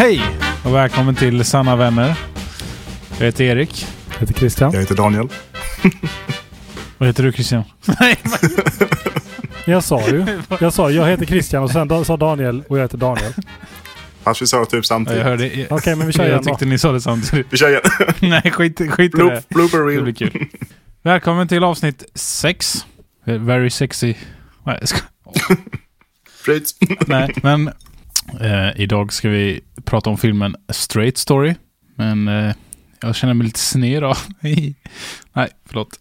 Hej och välkommen till Sanna Vänner. Jag heter Erik. Jag heter Christian. Jag heter Daniel. Vad heter du Christian? Nej, Jag sa ju. Jag sa jag heter Christian och sen sa Daniel och jag heter Daniel. Fast vi sa typ jag samtidigt. hörde... Okej, men vi kör Jag igen då. tyckte ni sa det samtidigt. Vi kör igen. Nej, skit, skit i det. Bloop, blooper Det reel. blir kul. Välkommen till avsnitt 6. Very sexy. Nej, jag ska... Fruits. Nej, men eh, idag ska vi prata om filmen Straight Story. Men eh, jag känner mig lite sned idag. Nej, förlåt.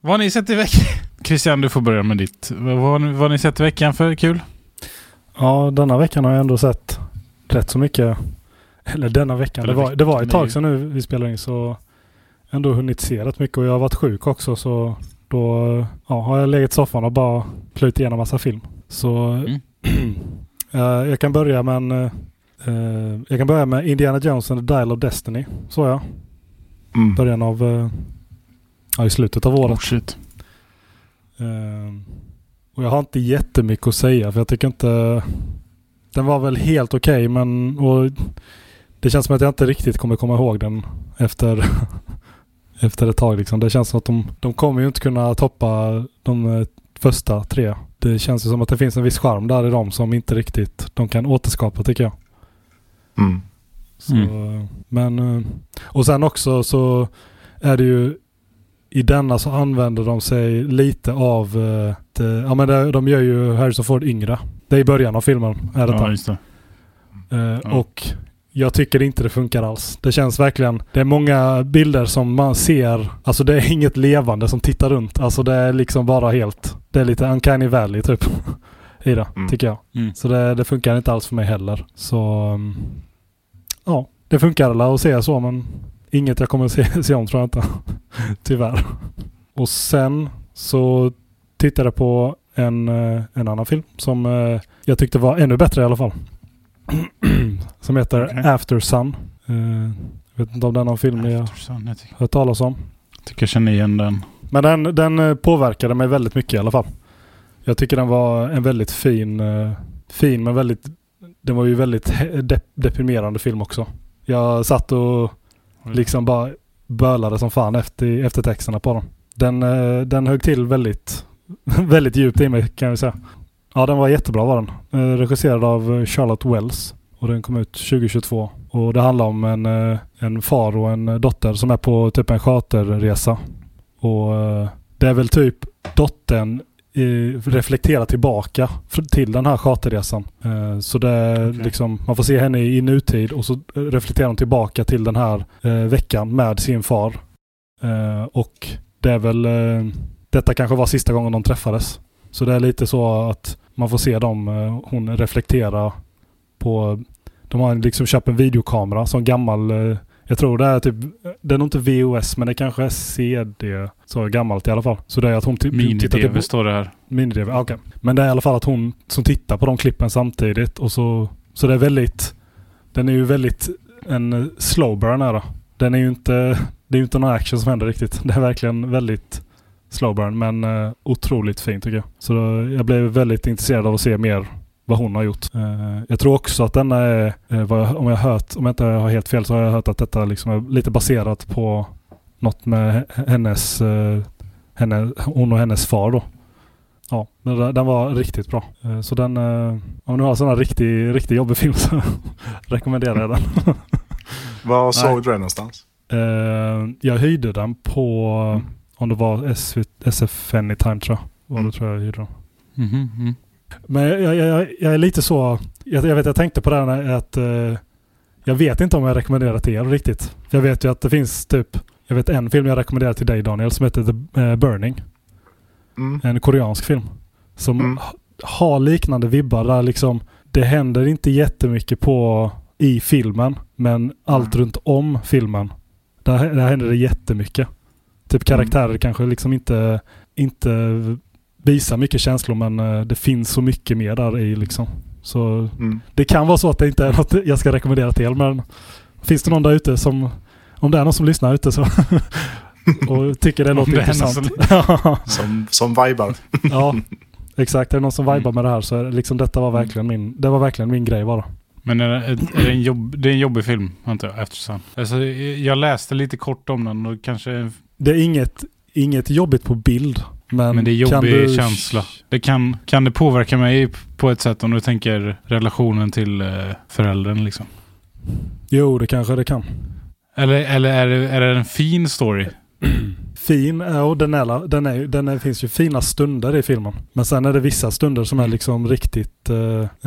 Vad har ni sett i veckan? Christian, du får börja med ditt. Vad vad vad har ni sett i veckan för kul? Ja, denna veckan har jag ändå sett rätt så mycket. Eller denna veckan. Det var, det var ett tag sedan nu vi spelade in så ändå hunnit se rätt mycket och jag har varit sjuk också så då ja, har jag legat i soffan och bara plöjt igenom massa film. Så Mm. eh, jag kan börja med en, eh, eh, jag kan börja med Indiana Jones and the Dial of Destiny. Så jag. Mm. Början av ja, i slutet av året. Oh, shit. Ehm, och jag har inte jättemycket att säga för jag tycker inte... Den var väl helt okej men och det känns som att jag inte riktigt kommer komma ihåg den efter, efter ett tag. Liksom. Det känns som att de, de kommer ju inte kunna toppa de första tre. Det känns ju som att det finns en viss charm där i dem som inte riktigt de kan återskapa tycker jag. Mm. Så, Men, eh, och sen också så är det ju i denna så använder de sig lite av, eh, det, ja men de gör ju Harrison Ford yngre. Det är i början av filmen. Är det Ja, just det. Ja. Och jag tycker inte det funkar alls. Det känns verkligen, det är många bilder som man ser, alltså det är inget levande som tittar runt. Alltså det är liksom bara helt, det är lite uncanny valley typ. I det, Mm. tycker jag. Mm. Så det, det funkar inte alls för mig heller. Så um, ja, det funkar alla att se så men inget jag kommer se, se om tror jag inte. Tyvärr. Och sen så tittade jag på en, eh, en annan film som eh, jag tyckte var ännu bättre i alla fall. som heter Okej. After Sun. Eh, Jag vet inte om film ni har Aftersun, jag hört talas om. tycker jag känner igen den. Men den, den eh, påverkade mig väldigt mycket i alla fall. Jag tycker den var en väldigt fin, eh, fin men väldigt, den var ju väldigt dep- deprimerande film också. Jag satt och liksom bara bölade som fan efter, efter texterna på den. Den, den högg till väldigt, väldigt djupt i mig kan jag säga. Ja, den var jättebra var den. Eh, Regisserad av eh, Charlotte Wells och den kom ut 2022. Och det handlar om en, eh, en far och en dotter som är på typ en charterresa. Och eh, det är väl typ dottern eh, reflekterar tillbaka till den här charterresan. Eh, så det är Okej. liksom, man får se henne i nutid och så eh, reflekterar hon tillbaka till den här eh, veckan med sin far. Eh, och det är väl, eh, detta kanske var sista gången de träffades. Så det är lite så att man får se dem, eh, hon reflektera på, de har liksom köpt en videokamera som gammal eh, jag tror det är typ, det är nog inte VOS men det kanske är CD. Så gammalt i alla fall. Så det är att hon tittar Mini-DV till står det här. Mini-DV, ah, okej. Men det är i alla fall att hon som tittar på de klippen samtidigt och så, så det är väldigt, den är ju väldigt en eh, slow burn är det. Den är ju inte, det är ju inte någon action som händer riktigt. Det är verkligen väldigt slow burn men eh, otroligt fint tycker jag. Så då, jag blev väldigt intresserad av att se mer vad hon har gjort. Eh, jag tror också att denna är, eh, om jag hört, om jag inte har helt fel så har jag hört att detta liksom är lite baserat på något med hennes, eh, henne, hon och hennes far då. Ja, men den, var riktigt bra. Eh, Så den, eh, om du har sån här riktig, jobbig film så rekommenderar jag den. Var såg du den någonstans? Eh, jag hyrde den på. Om det var SV, SF Anytime tror jag. Var det Mm. tror jag hyrde den. Mhm, mm. Men jag, jag, jag, jag är lite så, jag, jag vet jag tänkte på det här att eh, jag vet inte om jag rekommenderar till er riktigt. Jag vet ju att det finns typ, jag vet en film jag rekommenderar till dig Daniel som heter The eh, Burning. Mm. En koreansk film. Som Mm. ha- har liknande vibbar där liksom det händer inte jättemycket på i filmen men allt Mm. runt om filmen där, där händer det jättemycket. Typ karaktärer kanske liksom inte, inte visar mycket känslor men eh, det finns så mycket mer där i liksom. Så Mm. det kan vara så att det inte är något jag ska rekommendera till men finns det någon där ute som om det är någon som lyssnar ute så och tycker det låter det intressant. Som, som vibar. ja, exakt. Är det någon som vibar Mm. med det här så är det liksom detta var verkligen min, det var verkligen min grej bara. Men är det, är det, en, jobb, det är en jobbig film, antar jag, After Alltså, jag läste lite kort om den och kanske... Det är inget, inget jobbigt på bild. Men, Men det är kan jobbig du- känsla. Det kan, kan det påverka mig på ett sätt om du tänker relationen till eh, föräldern liksom? Jo, det kanske det kan. Eller, eller är, det, är det en fin story? Fin, ja, och den, är, den, är, den är, finns ju fina stunder i filmen. Men sen är det vissa stunder som är liksom riktigt... Eh,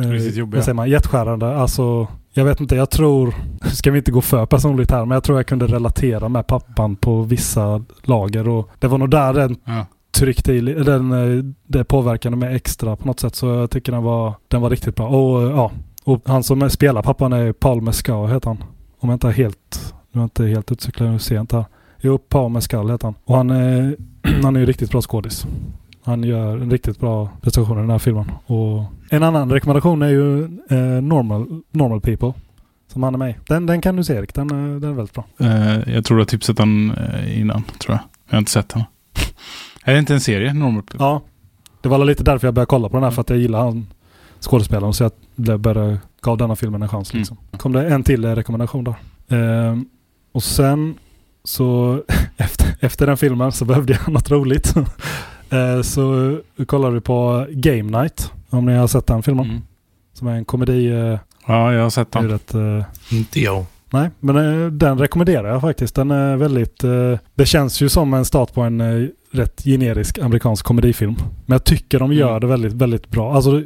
eh, Riktigt jobbiga. Vad säger man? Hjärtskärande. Alltså, jag vet inte, jag tror... Ska vi inte gå för personligt här, men jag tror jag kunde relatera med pappan på vissa lager. Och det var nog där den Ja. tryckte i, den, eh, det påverkade mig extra på något sätt. Så jag tycker den var, den var riktigt bra. Och eh, ja, och han som spelar pappan är Paul Mescal heter han. Om jag inte är helt, nu är inte helt utcyklad, nu ser jag inte här. Jo, Paul Mescal heter han. Och han är, han är ju riktigt bra skådis. Han gör en riktigt bra prestation i den här filmen. Och en annan rekommendation är ju eh, Normal, Normal People. Som han är med. Den, den kan du se Erik, den, är- den är väldigt bra. Eh, jag tror du har tipsat den eh, innan, tror jag. Jag har inte sett den. är det inte en serie, Normal People? Ja, det var lite därför jag började kolla på den här. För att jag gillar han skådespelaren. Så jag började, gav denna filmen en chans. Mm. Liksom. kom det en till eh, rekommendation där. Ehm, och sen så efter, efter den filmen så behövde jag något roligt. Ehm, så kollade vi på Game Night. Om ni har sett den filmen. Mm. Som är en komedi. eh, Ja, jag har sett det den. rätt, eh, Inte jag. Nej, men eh, den rekommenderar jag faktiskt. Den är väldigt... eh, det känns ju som en start på en eh, rätt generisk amerikansk komedifilm. Men jag tycker de gör Mm. det väldigt, väldigt bra. Alltså,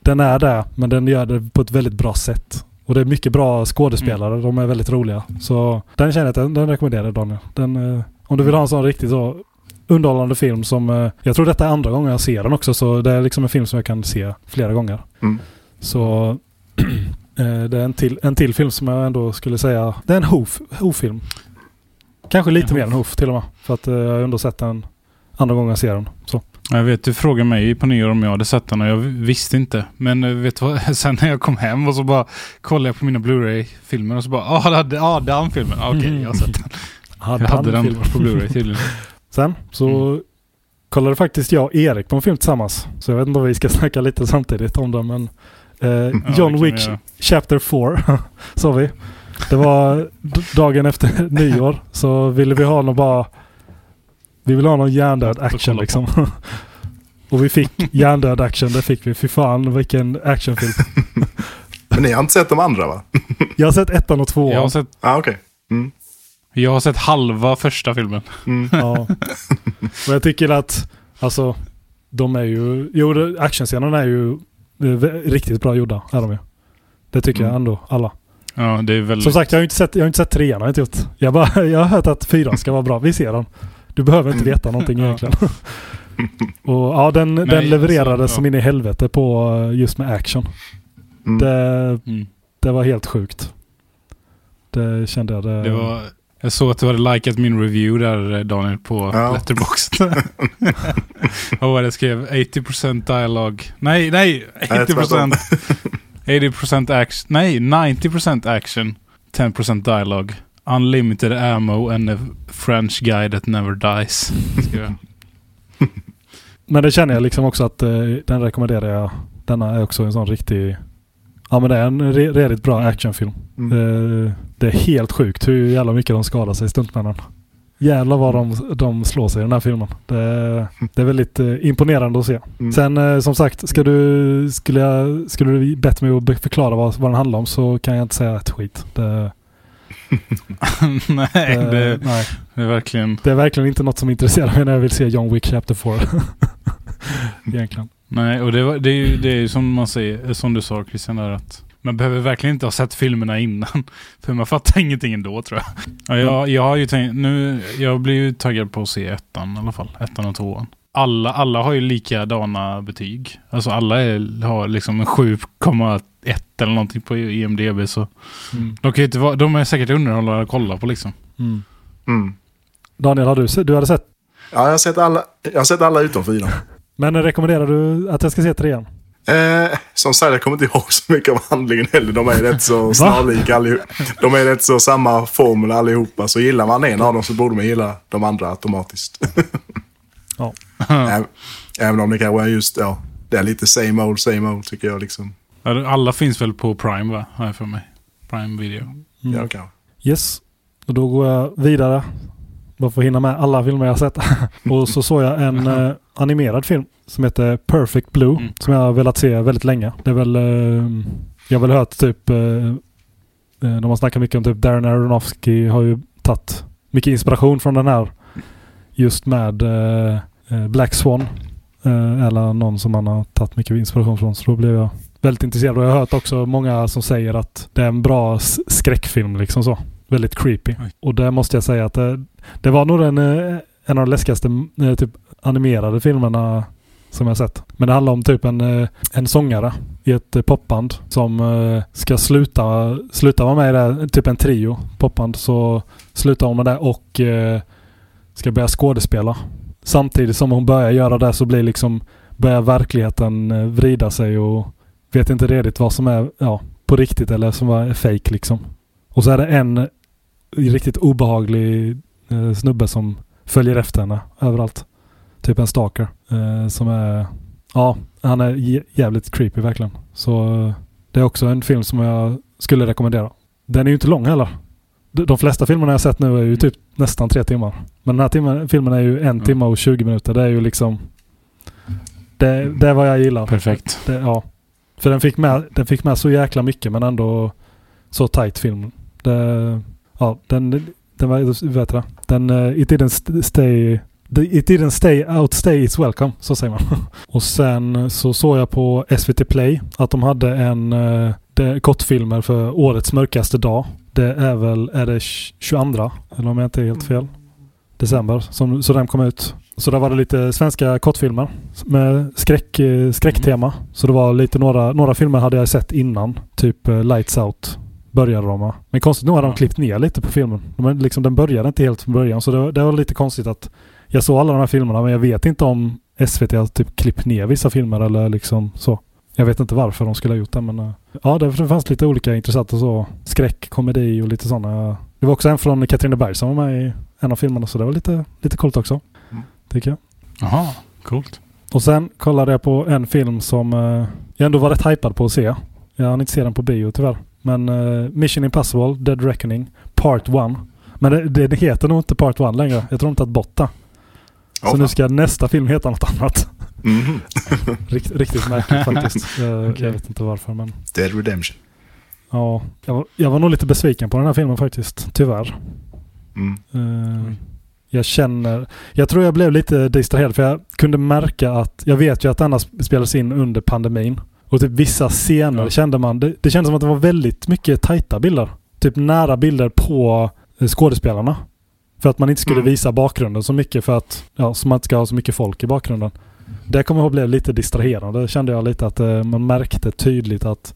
den är där, men den gör det på ett väldigt bra sätt. Och det är mycket bra skådespelare. Mm. De är väldigt roliga. Så den känner jag att den, den rekommenderar jag Daniel. Den, eh, om du vill ha en sån riktigt så underhållande film som... eh, jag tror detta är andra gången jag ser den också. Så det är liksom en film som jag kan se flera gånger. Mm. Så eh, det är en till, en till film som jag ändå skulle säga, det är en Hoof, Hoof-film. Kanske lite mer än Hoof till och med. För att eh, jag har ändå sett den andra gången jag ser den. Så. Jag vet, du frågade mig på nyår om jag hade sett den och jag visste inte. Men vet du vad? Sen när jag kom hem och så bara kollade jag på mina Blu-ray-filmer och så bara ja, ah, ah, den filmen. Okej, jag har sett den. Hade Jag hade den filmen. på Blu-ray tydligen. Sen så kollade faktiskt jag och Erik på en film tillsammans. Så jag vet inte om vi ska snacka lite samtidigt om den. Men eh, Ja, John vi Wick. Chapter 4 sa vi. Det var dagen efter nyår. Så ville vi ha någon bara... Vi ville ha någon hjärndöd action liksom. Och vi fick hjärndöd action. Det fick vi. Fy fan vilken actionfilm. Men ni har inte sett de andra va? Jag har sett ettan och tvåan. Jag har sett, Ja, ah, okej. Mm. Jag har sett halva första filmen. Mm. Ja. Och jag tycker att, alltså, de är ju, jo actionscenerna är ju eh, riktigt bra gjorda. Är de ju. Det tycker jag Mm. ändå, alla. Ja, det är väldigt... Som sagt, jag har inte sett, jag har inte sett trean, har jag inte gjort. Jag, bara, jag har hört att fyran ska vara bra. Vi ser den. Du behöver inte veta någonting Ja. egentligen. Och ja, den, den Nej, levererades alltså, ja. som in i helvete på eh, just med action. Mm. Det, Mm. det var helt sjukt. Det kände jag. Det, Det var... Jag såg att du hade likat min review där Daniel på Ja. Letterboxd. Vad var det jag skrev? 80% dialog. Nej, nej! Nej, tvärtom. 80%. 80% action. Nej, 90% action. 10% dialogue. Unlimited ammo and a French guy that never dies. Men det känner jag liksom också att eh, den rekommenderar jag. Denna är också en sån riktig... Ja men det är en re- redigt bra actionfilm. Mm. Eh, det är helt sjukt hur jävla mycket de skadar sig stuntmännen. Jävlar vad de, de slår sig i den här filmen. Det, det är väldigt eh, imponerande att se. Mm. Sen eh, som sagt, ska du, skulle, jag, skulle du bett mig att förklara vad, vad den handlar om så kan jag inte säga ett skit. Det, nej, det, det, nej, det är verkligen... det är verkligen inte något som intresserar mig när jag vill se John Wick Chapter 4. Egentligen. Nej, och det, var, det är ju det är ju som man säger, som du sa Christian där att man behöver verkligen inte ha sett filmerna innan. För man fattar ingenting ändå tror jag. Ja, jag, jag har ju tänkt, nu, jag blir ju taggad på att se ettan i alla fall. Ettan och tvåan. Alla, alla har ju likadana betyg. Alltså alla är, har liksom en 7,1 eller någonting på IMDB så. Mm. De, kan ju inte vara, de är säkert underhållande att kolla på liksom. Mm. Mm. Daniel, har du, du hade sett? Ja, jag har sett alla, jag har sett alla utom fyran. Men rekommenderar du att jag ska se trean? Eh, som sagt, jag kommer inte ihåg så mycket av handlingen heller. De är rätt så snarlika allihop. De är rätt så samma formel allihopa. Så gillar man en av dem så borde man gilla de andra automatiskt. Ja. Även- Även om det kanske är just, ja, det är lite same old, same old tycker jag liksom. Alla finns väl på Prime va? Har jag för mig. Prime Video. Mm. Ja, kanske. Yes. Och då går jag vidare. Bara för att hinna med alla filmer jag har sett. och så såg jag en eh, animerad film som heter Perfect Blue. Mm. Som jag har velat se väldigt länge. Det är väl... Eh, jag har väl hört typ... Eh, eh, de har snackat mycket om typ Darren Aronofsky har ju tagit mycket inspiration från den här. Just med eh, eh, Black Swan. Eller någon som man har tagit mycket inspiration från. Så då blev jag väldigt intresserad. Och jag har hört också många som säger att det är en bra skräckfilm liksom så. Väldigt creepy. Oj. Och det måste jag säga att det, det var nog den, eh, en av de läskigaste eh, typ animerade filmerna som jag sett. Men det handlar om typ en, eh, en sångare i ett eh, popband som eh, ska sluta, sluta vara med i det, här, typ en trio popband. Så slutar hon med det och eh, ska börja skådespela. Samtidigt som hon börjar göra det så blir liksom börjar verkligheten eh, vrida sig och vet inte redigt vad som är ja, på riktigt eller som är fake liksom. Och så är det en riktigt obehaglig eh, snubbe som följer efter henne överallt. Typ en stalker. Eh, som är... Ja, han är jä- jävligt creepy verkligen. Så eh, det är också en film som jag skulle rekommendera. Den är ju inte lång heller. De, de flesta filmerna jag sett nu är ju typ nästan tre timmar. Men den här timmen, filmen är ju en Mm. timme och 20 minuter. Det är ju liksom... Det, det är vad jag gillar. Perfekt. Det, ja. För den fick, med, den fick med så jäkla mycket men ändå så tight film. Det, ja, den, den var, vet det? Den, eh, it didn't st- stay, it didn't stay outstay its welcome, så säger man. Och sen så såg jag på SVT Play att de hade en eh, kortfilmer för årets mörkaste dag. Det är väl, är det 22, eller om jag inte är helt fel, december, som, så den kom ut. Så där var det lite svenska kortfilmer med skräck, eh, skräcktema. Så det var lite några, några filmer hade jag sett innan. Typ eh, Lights Out började de med. Men konstigt nog har de klippt ner lite på filmen. De, är liksom, den började inte helt från början. Så det, var- det var lite konstigt att jag såg alla de här filmerna men jag vet inte om SVT har typ klippt ner vissa filmer eller liksom så. Jag vet inte varför de skulle ha gjort det men eh, ja det fanns lite olika intressanta så. Skräck, komedi och lite sådana. Det var också en från Katrineberg som var med i en av filmerna så det var lite, lite coolt också. Mm. Tycker jag. Jaha, coolt. Och sen kollade jag på en film som eh, jag ändå var rätt hypad på att se. Jag hann inte se den på bio tyvärr. Men eh, Mission Impossible Dead Reckoning Part 1. Men det, det, det heter nog inte Part 1 längre. Jag tror tagit bort det. Ja, Så nu ska nästa film heta något annat. Mhm. Rikt, riktigt märkligt faktiskt. Jag, Okej. jag vet inte varför men... Dead Redemption. Ja, jag var, jag var nog lite besviken på den här filmen faktiskt. Tyvärr. Mm. Oj. jag känner... Jag tror jag blev lite distraherad för jag kunde märka att... Jag vet ju att denna sp- spelades in under pandemin. Och typ vissa scener Ja. kände man... Det, det kändes som att det var väldigt mycket tajta bilder. Typ nära bilder på eh, skådespelarna. För att man inte skulle Mm. visa bakgrunden så mycket för att... Ja, så man inte ska ha så mycket folk i bakgrunden. Det kommer jag ihåg blev lite distraherande. Det kände jag lite att eh, man märkte tydligt att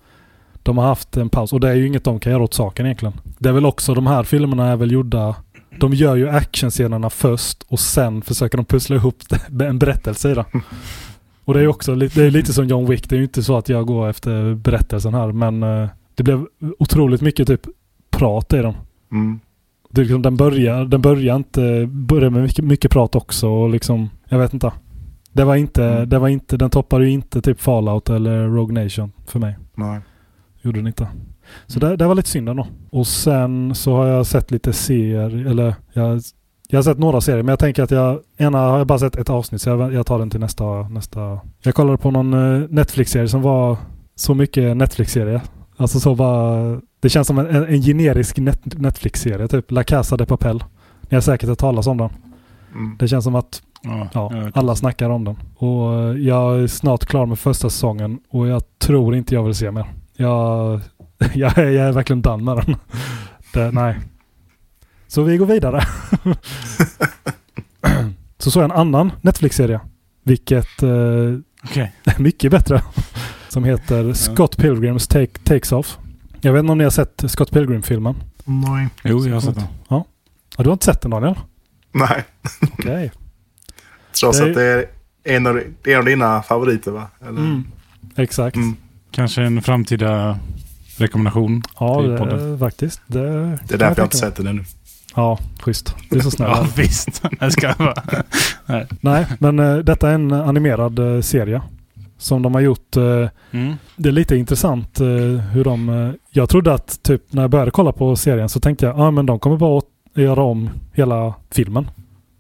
de har haft en paus. Och det är ju inget de kan göra åt saken egentligen. Det är väl också de här filmerna är väl gjorda de gör ju actionscenerna först och sen försöker de pussla ihop en berättelse i det. Och det är ju också det är lite som John Wick. Det är ju inte så att jag går efter berättelsen här men eh, det blev otroligt mycket typ prat i dem. Mm. Det liksom, den börjar, den börjar inte, börjar med mycket, mycket prat också och liksom, jag vet inte. Det var inte, Mm. det var inte, den toppar ju inte typ Fallout eller Rogue Nation för mig. Nej. Gjorde den inte. Så det, det var lite synd ändå. Och sen så har jag sett lite serier, eller jag, jag har sett några serier men jag tänker att jag, ena har jag bara sett ett avsnitt så jag, jag tar den till nästa, nästa. Jag kollade på någon eh, Netflix-serie som var så mycket Netflix-serie. Alltså så bara, det känns som en, en, en generisk net, Netflix-serie, typ La Casa de Papel. Ni har säkert hört talas om den. Mm. Det känns som att Ja, Ja, alla snackar om den. Och eh, jag är snart klar med första säsongen och jag tror inte jag vill se mer. Jag, jag, är, jag är verkligen done med den. Det, nej. Så vi går vidare. Så såg jag en annan Netflix-serie. Vilket eh, Okej. är mycket bättre. Som heter Scott Pilgrims take, Takes Off. Jag vet inte om ni har sett Scott Pilgrim-filmen? Nej. Jo, jag har sett den. Ja, du har inte sett den Daniel? Nej. Okej. Trots Det är- att det är en av, en av dina favoriter va? Eller? Mm. Exakt. Mm. Kanske en framtida rekommendation. Ja, det, faktiskt. Det, Det är därför jag inte tänka mig. sett den ännu. Ja, schysst. Du är så snäll. Ja, visst. Jag ska bara... Nej, men eh, detta är en animerad eh, serie. som de har gjort. eh, Mm. Det är lite intressant hur de... Jag trodde att typ när jag började kolla på serien så tänkte jag ja ah, men de kommer bara att göra om hela filmen.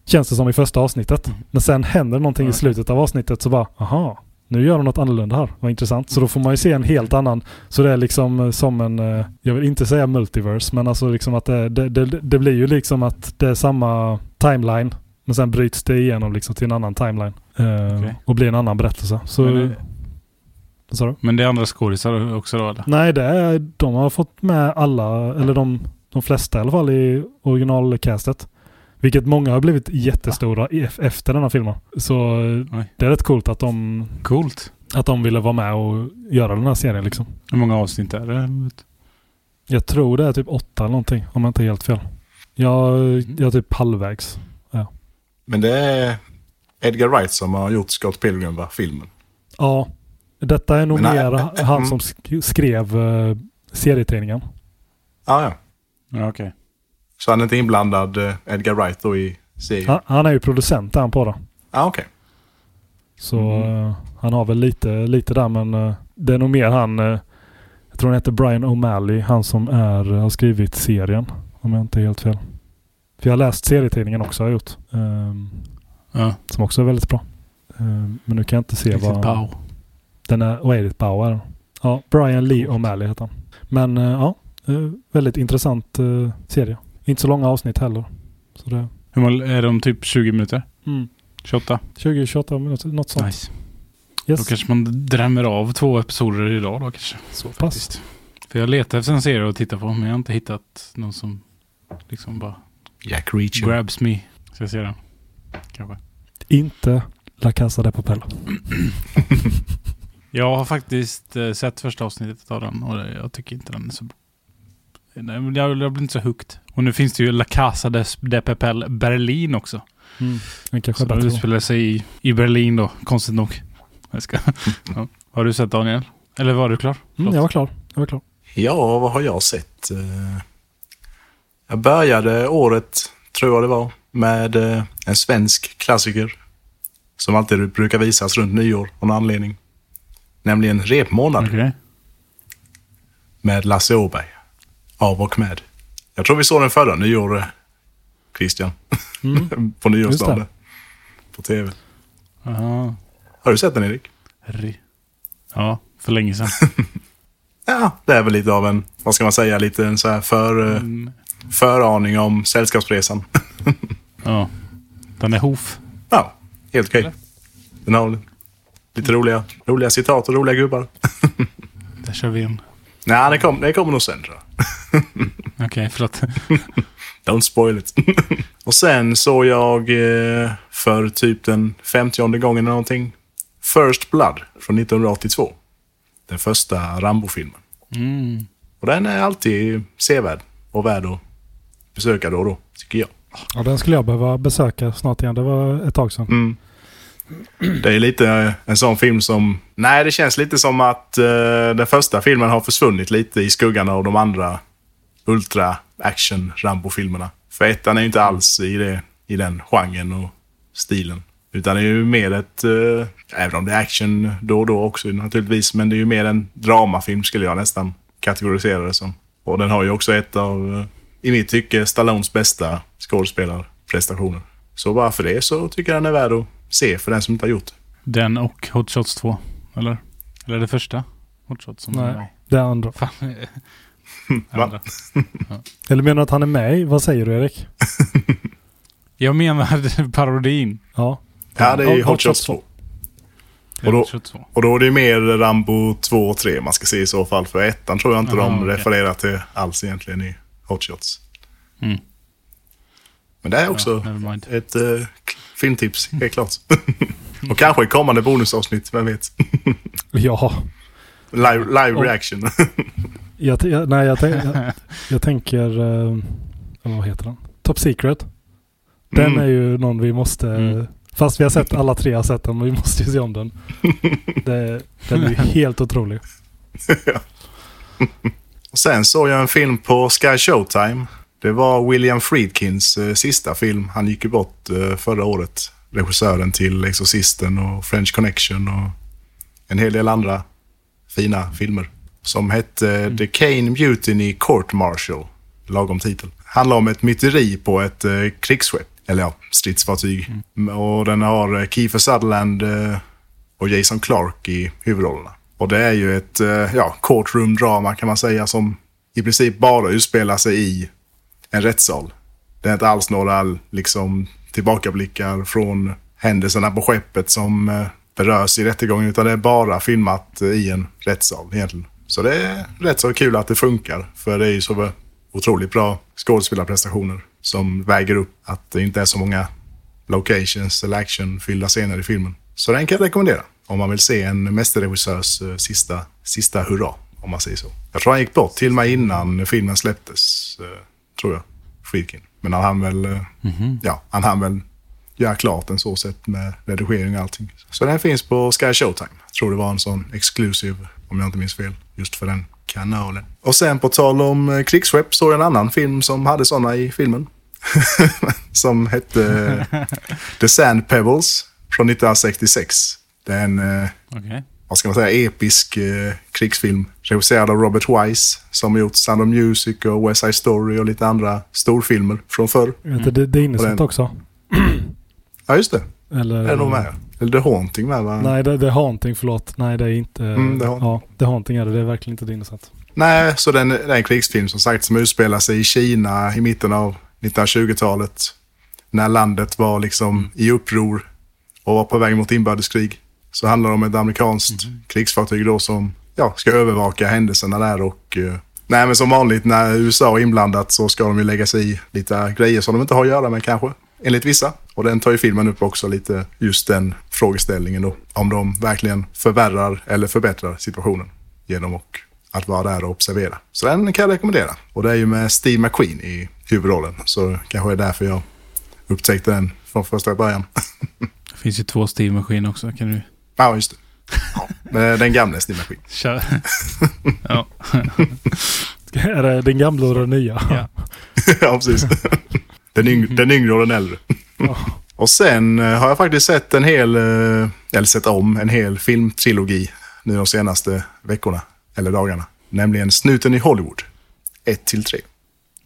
Känns det som i första avsnittet. Mm. Men sen händer någonting i Okej. slutet av avsnittet så bara aha, nu gör de något annorlunda här. Vad intressant. Så då får man ju se en helt annan. Så det är liksom eh, som en, eh, jag vill inte säga multiverse, men alltså liksom att det, det, det, det blir ju liksom att det är samma timeline. Men sen bryts det igenom liksom till en annan timeline. eh, Okej. Och blir en annan berättelse. Så, Men, det, men det är andra skådisar också då eller? Nej, det är, de har fått med alla, eller de, de flesta i alla fall i originalcastet. Vilket många har blivit jättestora e- efter denna filmen. Så eh, Oj. det är rätt coolt att de, Coolt. att de ville vara med och göra den här serien liksom. Hur många avsnitt är det? Jag tror det är typ åtta eller någonting, om jag inte är helt fel. Jag, jag är typ halvvägs. Men det är Edgar Wright som har gjort Scott Pilgrim, va? Filmen. Ja, detta är nog mer han mm. som sk- skrev uh, serietidningen. Ah, ja, Ja, okej. Så han är inte inblandad, eh, Edgar Wright, då i serien? Han, han är ju producent där på det. Ah, okej. Så Mm. eh, han har väl lite, lite där men eh, det är nog mer han, jag tror han heter Brian O'Malley, han som är, har skrivit serien. Om jag inte är helt fel. För jag har läst serietidningen också har jag gjort. ehm, Ja. som också är väldigt bra. Ehm, men nu kan jag inte se Riktigt vad... pow. Den är, är det? Bauer? är den. Ja, Brian Lee O'Malley heter han. Men ja, väldigt intressant serie. Inte så långa avsnitt heller. Så det, Hur många, är de typ 20 minuter? mm, 28? 20-28 minuter, något sånt. Nice. Då Yes. kanske man drämmer av två episoder idag då kanske. Så pass. Faktiskt. För jag letar efter en serie att titta på men jag har inte hittat någon som liksom bara Jack Reacher. grabs me. Ska jag se den? Kanske. Inte La Casa de Papel. Jag har faktiskt eh, sett första avsnittet av den och jag tycker inte den är så bra. Nej, men Jag, jag blir inte så hooked. Och nu finns det ju La Casa de, de Papel Berlin också. Mm. Den kanske då. utspelar sig i, i Berlin då, konstigt nog. Jag ska. Ja. Har du sett Daniel? Eller var du klar? Mm, jag var klar. Jag var klar. Ja, vad har jag sett? Eh, Jag började året, tror jag det var, med eh, en svensk klassiker. Som alltid brukar visas runt nyår av någon anledning. Nämligen Repmånad Okej. med Lasse Åberg. Av och med. Jag tror vi såg den förra nyår, Christian. Mm. på nyårsdagen. På tv. Aha. Har du sett den Erik? Ri- Ja, för länge sedan. Ja, det är väl lite av en, vad ska man säga, lite en så här för, eh, Mm. föraning om Sällskapsresan. Ja. Den är hof. Ja, helt okej. Eller? Den har lite roliga, roliga citat och roliga gubbar. Där kör vi en. Nej, det, kom, kommer nog sen tror jag. Okej, förlåt. Don't spoil it. och sen såg jag eh, för typ den femtionde gången eller någonting First Blood från 1982. Den första Rambo-filmen. Mm. Och den är alltid sevärd och värd att besöka då och då, tycker jag. Ja, den skulle jag behöva besöka snart igen. Det var ett tag sedan. Mm. Det är lite en sån film som... Nej, det känns lite som att eh, den första filmen har försvunnit lite i skuggan av de andra ultra-action-Rambo-filmerna. För ettan är ju inte alls i, det, i den genren och stilen. Utan det är ju mer ett... Eh, även om det är action då och då också naturligtvis. Men det är ju mer en dramafilm skulle jag nästan kategorisera det som. Och den har ju också ett av, eh, i mitt tycke, Stallones bästa skådespelarprestationer. Så bara för det så tycker jag den är värd att se för den som inte har gjort det. Den och Hot Shots 2. Eller? Eller det första? Hot Shots som Nej. är. Det andra. Fan. Va? Andra. Eller menar du att han är med? Vad säger du Erik? Jag menar parodin. Ja. Ja, det är ju Hot Hot Shots Shots 2. 2. Det är Och då- Hot Shots 2. Och då är det mer Rambo 2 och 3 man ska se i så fall. För ettan tror jag inte Aha, de okej. refererar till alls egentligen i Hot Shots. Mm. Men det är Ja, också nevermind. ett eh, filmtips, helt klart. och kanske ett kommande bonusavsnitt, vem vet? Ja. Live, live Och- reaction. Jag, nej, jag, jag, jag tänker... eh, vad heter den? Top Secret. Den Mm. är ju någon vi måste... Mm. Fast vi har sett, alla tre har sett den, men vi måste ju se om den. Det, den är ju helt otrolig. Sen såg jag en film på Sky Showtime. Det var William Friedkins eh, sista film. Han gick ju bort eh, förra året. Regissören till Exorcisten och French Connection och en hel del andra fina filmer. Som hette The Kane Mutiny Court Martial. Lagom titel. Handlar om ett myteri på ett eh, krigsskepp. Eller ja, stridsfartyg. Och den har eh, Kiefer Sutherland eh, och Jason Clark i huvudrollerna. Och det är ju ett eh, ja, courtroom-drama kan man säga som i princip bara utspelar sig i en rättssal. Det är inte alls några liksom, tillbakablickar från händelserna på skeppet som eh, berörs i rättegången utan det är bara filmat eh, i en rättssal egentligen. Så det är rätt så kul att det funkar för det är ju så otroligt bra skådespelarprestationer som väger upp att det inte är så många locations eller actionfyllda scener i filmen. Så den kan jag rekommendera om man vill se en mästerregissörs eh, sista, sista hurra, om man säger så. Jag tror han gick bort till och med innan filmen släpptes, tror jag, Friedkin. Men han hann väl, eh, ja, han hann väl göra klart den så sett med redigering och allting. Så den finns på Sky Showtime. Jag tror det var en sån exclusive, om jag inte minns fel, just för den kanalen. Och sen på tal om eh, krigsskepp såg jag en annan film som hade sådana i filmen. som hette The Sand Pebbles från 1966. Det är en, eh, Okej. Vad ska man säga, episk eh, krigsfilm. Regisserad av Robert Wise som gjort Sound of Music och West Side Story och lite andra storfilmer från förr. Du, det, det är den- också. Ja, just det. Eller, Är det nog med? Eller The Haunting med va? Nej, det, är Haunting, förlåt. Nej, det är inte... Mm, är Haunting. Ja, det är Haunting är det. Det är verkligen inte Innocent. Nej, så den, det är en krigsfilm som sagt som utspelar sig i Kina i mitten av 1920-talet. När landet var liksom i uppror och var på väg mot inbördeskrig. Så handlar det om ett amerikanskt krigsfartyg då som ja, ska övervaka händelserna där och eh, Nej men som vanligt när USA är inblandat så ska de ju lägga sig i lite grejer som de inte har att göra med kanske. Enligt vissa. Och den tar ju filmen upp också lite just den frågeställningen då. Om de verkligen förvärrar eller förbättrar situationen genom och att vara där och observera. Så den kan jag rekommendera. Och det är ju med Steve McQueen i huvudrollen. Så kanske är därför jag upptäckte den från första början. Det finns ju två Steve-maskiner också. Kan du Ja, just det. Ja, men den gamla Steve McQueen. köra? ja. Är det den gamla och den nya? Ja. ja, precis. Den, yng- den yngre och den äldre. Ja. Och sen eh, har jag faktiskt sett en hel, eh, eller sett om en hel filmtrilogi nu de senaste veckorna, eller dagarna. Nämligen Snuten i Hollywood. 1 till 3.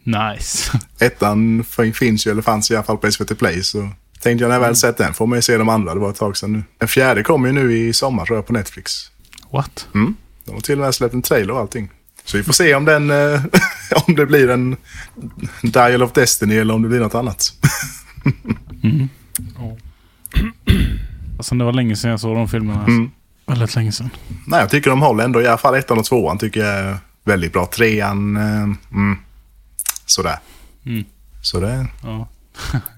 Nice. Ettan finns ju, eller fanns i alla fall på SVT Play, så tänkte jag när jag väl sett den får man ju se de andra. Det var ett tag sedan nu. Den fjärde kommer ju nu i sommar tror jag på Netflix. What? Mm. De har till och med släppt en trailer och allting. Så vi får se om den, eh, om det blir en Dial of Destiny eller om det blir något annat. Alltså det var länge sedan jag såg de filmerna. Alltså. Mm. Väldigt länge sedan. Nej, jag tycker de håller ändå. I alla fall ettan och tvåan tycker jag är väldigt bra. Trean, eh, mm, sådär. Mm. Så det är Ja.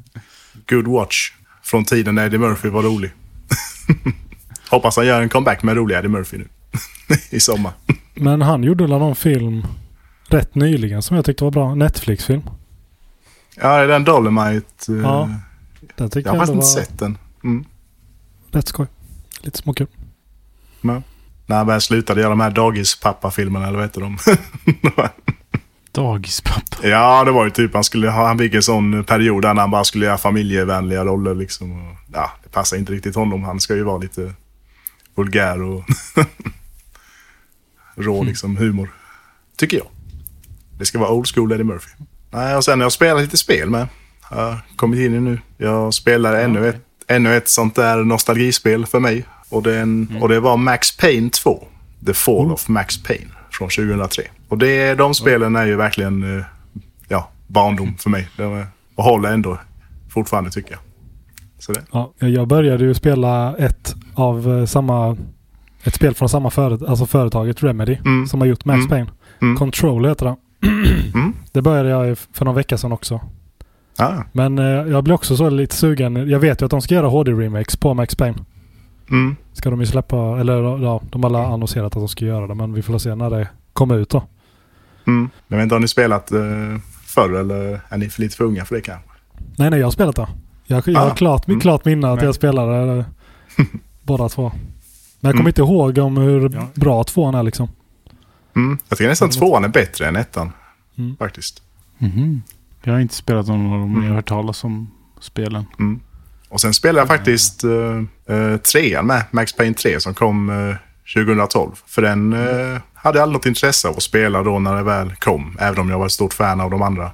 good watch. Från tiden när Eddie Murphy var rolig. Hoppas han gör en comeback med roliga Eddie Murphy nu. I sommar. Men han gjorde väl någon film rätt nyligen som jag tyckte var bra. Netflix-film. Ja, det är den Dolomite. eh, Ja, Den tyckte Jag har faktiskt inte var sett den. Mm. rätt skoj. Lite småkul. Men, när han väl slutade göra de här dagispappa-filmerna, eller vad heter de? Dagispappa. ja, det var ju typ han skulle ha, han fick en sån period där han bara skulle göra familjevänliga roller liksom. Och, ja, det passar inte riktigt honom. Han ska ju vara lite vulgär och rå liksom humor. Tycker jag. Det ska vara old school Eddie Murphy. Nej, och sen har jag spelat lite spel med. Jag har kommit in i nu. Jag spelar ännu, ett, ännu ett sånt där nostalgispel för mig. Och, den, och det var Max Payne 2. The Fall of Max Payne från 2003. Och det, de spelen är ju verkligen eh, ja, barndom för mig. De och håller ändå fortfarande tycker jag. Så det. Ja, jag började ju spela ett av eh, samma... Ett spel från samma företag, alltså företaget Remedy Mm. som har gjort Max Mm. Payne. Mm. Control heter det. Mm. Det började jag för någon vecka sedan också. Ja. Men eh, jag blir också så lite sugen. Jag vet ju att de ska göra HD-remakes på Max Payne. Mm. Ska de ju släppa, eller ja, de har alla annonserat att de ska göra det. Men vi får se när det kommer ut då. Mm. Jag vet inte, har ni spelat eh, förr eller är ni för lite för unga för det kanske? Nej, nej, jag har spelat det. Jag, jag Ah. har klart, Mm. klart minne att Nej. jag spelade eh, båda två. Men jag kommer Mm. inte ihåg om hur Ja. bra tvåan är liksom. Mm. Jag tycker nästan tvåan är bättre än ettan. Mm. Faktiskt. Mhm. Jag har inte spelat någon av dem, men jag har hört talas om spelen. Mm. Och sen spelade jag faktiskt uh, trean med, Max Payne 3 som kom eh, 2012. För den hade aldrig något intresse av att spela då när det väl kom. Även om jag var ett stort fan av de andra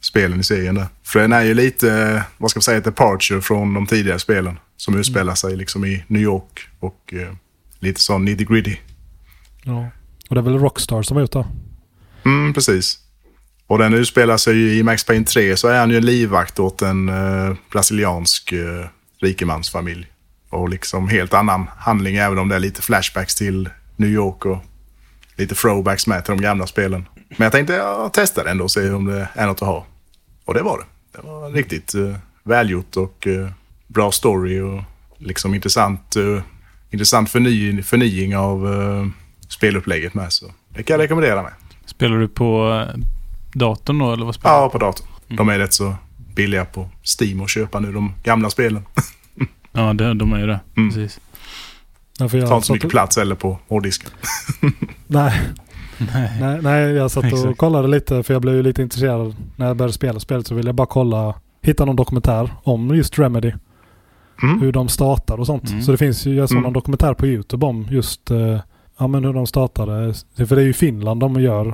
spelen i serien. Där. För den är ju lite, eh, vad ska man säga, ett departure från de tidigare spelen. Som utspelar sig liksom i New York och eh, lite sån nitty gritty. Ja. Och det är väl Rockstar som gjort det? Mm, precis. Och den utspelar sig ju i Max Payne 3 så är han ju en livvakt åt en eh, brasiliansk eh, rikemansfamilj. Och liksom helt annan handling även om det är lite flashbacks till New York och lite throwbacks med till de gamla spelen. Men jag tänkte jag testar ändå och se om det är något att ha. Och det var det. Det var riktigt eh, välgjort och eh, bra story och liksom intressant, eh, intressant förny, förnying av eh, spelupplägget med. Så det kan jag rekommendera med. Spelar du på eh, datorn då eller vad spelar Ja, på datorn. De är rätt så billiga på Steam att köpa nu, de gamla spelen. du? Ja, det, de är ju det. Mm. Precis. För jag Tar inte så mycket och- plats eller på hårddisken. Nej, Nej. nej, nej, jag satt och kollade lite för jag blev ju lite intresserad när jag började spela spelet så ville jag bara kolla, hitta någon dokumentär om just Remedy. Mm. Hur de startar och sånt. Mm. Så det finns ju, jag såg Mm. någon dokumentär på YouTube om just eh, ja, men hur de startade. För det är ju Finland de gör.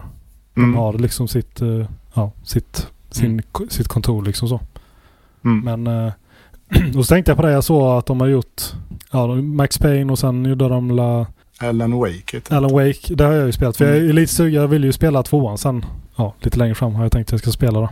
De Mm. har liksom sitt, eh, ja, sitt, sin, Mm. sitt kontor liksom så. Mm. Men eh, och så tänkte jag på det. Jag såg att de har gjort ja, Max Payne och sen gjorde de la Alan Wake heter det. Alan Wake. Det har jag ju spelat. För jag Mm. är lite sugen. Jag vill ju spela tvåan sen. Ja, lite längre fram har jag tänkt att jag ska spela då.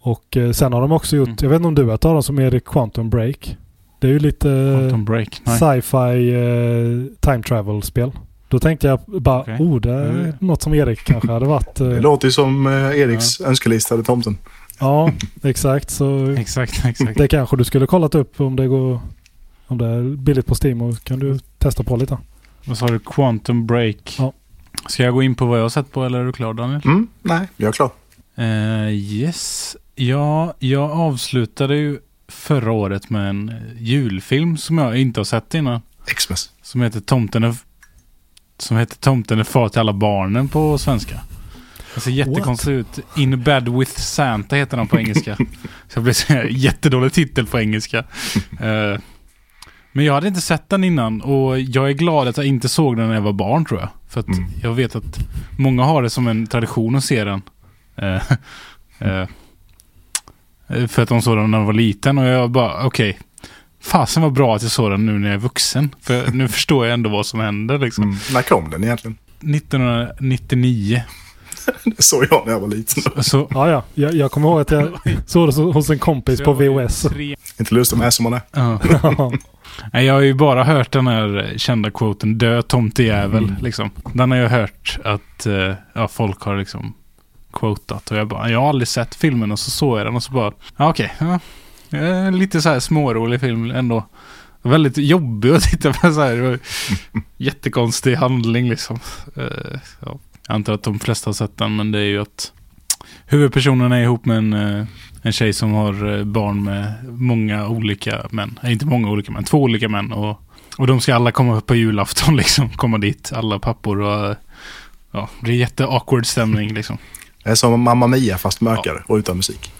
Och eh, sen har de också gjort, Mm. jag vet inte om du har hört av dem som är Quantum Break. Det är ju lite Quantum Break. Nej. sci-fi eh, time travel-spel. Då tänkte jag bara, Okej. oh det är Mm. något som Erik kanske hade varit. Det Eh, låter ju som eh, Eriks önskelista till tomten. ja, exakt. Så Exakt, exakt. det kanske du skulle kollat upp om det går om det är billigt på Steam och kan du testa på lite. Vad sa du? Quantum Break. Ja. Ska jag gå in på vad jag har sett på eller är du klar Daniel? Mm, nej, jag är klar. Eh, yes. Ja, jag avslutade ju förra året med en julfilm som jag inte har sett innan. Xmas. Som heter Tomten är, som heter Tomten är far till alla barnen på svenska. Det ser jättekonstigt ut. In bed with Santa heter den på engelska. Så det blir så här jättedålig titel på engelska. Eh, men jag hade inte sett den innan och jag är glad att jag inte såg den när jag var barn tror jag. För att Mm. jag vet att många har det som en tradition att se den. Eh, eh, för att de såg den när de var liten och jag bara okej. Fasen var bra att jag såg den nu när jag är vuxen. För nu förstår jag ändå vad som händer liksom. Mm. När kom den egentligen? 1999. Det såg jag när jag var liten. Så, Ja, ja. Jag, jag kommer ihåg att jag såg det så- hos en kompis på VHS. Inte lustig med som man är. Nej, jag har ju bara hört den här kända quoten dö tomtejävel. Mm. Liksom. Den har jag hört att eh, ja, folk har liksom quotat. Och jag bara, jag har aldrig sett filmen och så såg jag den och så bara, ja okej. ja. Lite så här smårolig film ändå. Väldigt jobbig att titta på så här. Det var jättekonstig handling liksom. Eh, ja. Jag antar att de flesta har sett den men det är ju att huvudpersonen är ihop med en eh, en tjej som har eh, barn med många olika män. Nej, inte många olika män, två olika män. Och, och de ska alla komma på julafton liksom. Komma dit, alla pappor och... eh, Ja, det är jätte-awkward stämning liksom. Det är som Mamma Mia fast mörkare och utan musik.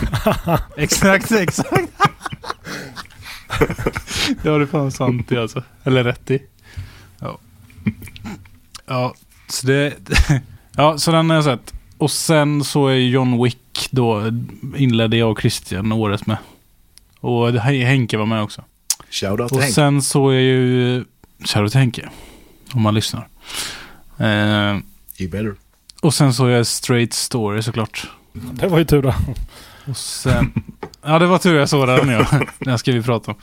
exakt, exakt. det har du fan sant i alltså. Eller rätt i. Ja. Ja, så det... Ja, så den har jag sett. Och sen så är John Wick då inledde jag och Christian året med. Och Henke var med också. Shoutout till Och Henk. sen så är ju... Shoutout till Henke. Om man lyssnar. Eh, You better. och sen så är jag Straight Story såklart. Det var ju tur det. Och sen... ja, det var tur jag såg den ja. Den ska vi prata om.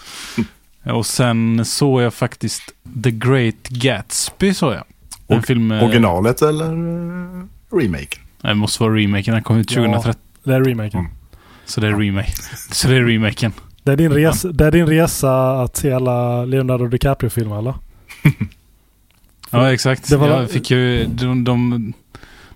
Och sen såg jag faktiskt The Great Gatsby såg jag. En Och- film... med- Originalet eller uh, remaken? Nej, det måste vara remaken. Den kom ut Ja. 2013. Det är remaken. Mm. Så det är remake. Så det är remaken. Det är, din resa, det är din resa att se alla Leonardo DiCaprio-filmer eller? Ja, exakt. Det var- Jag fick ju... De, de,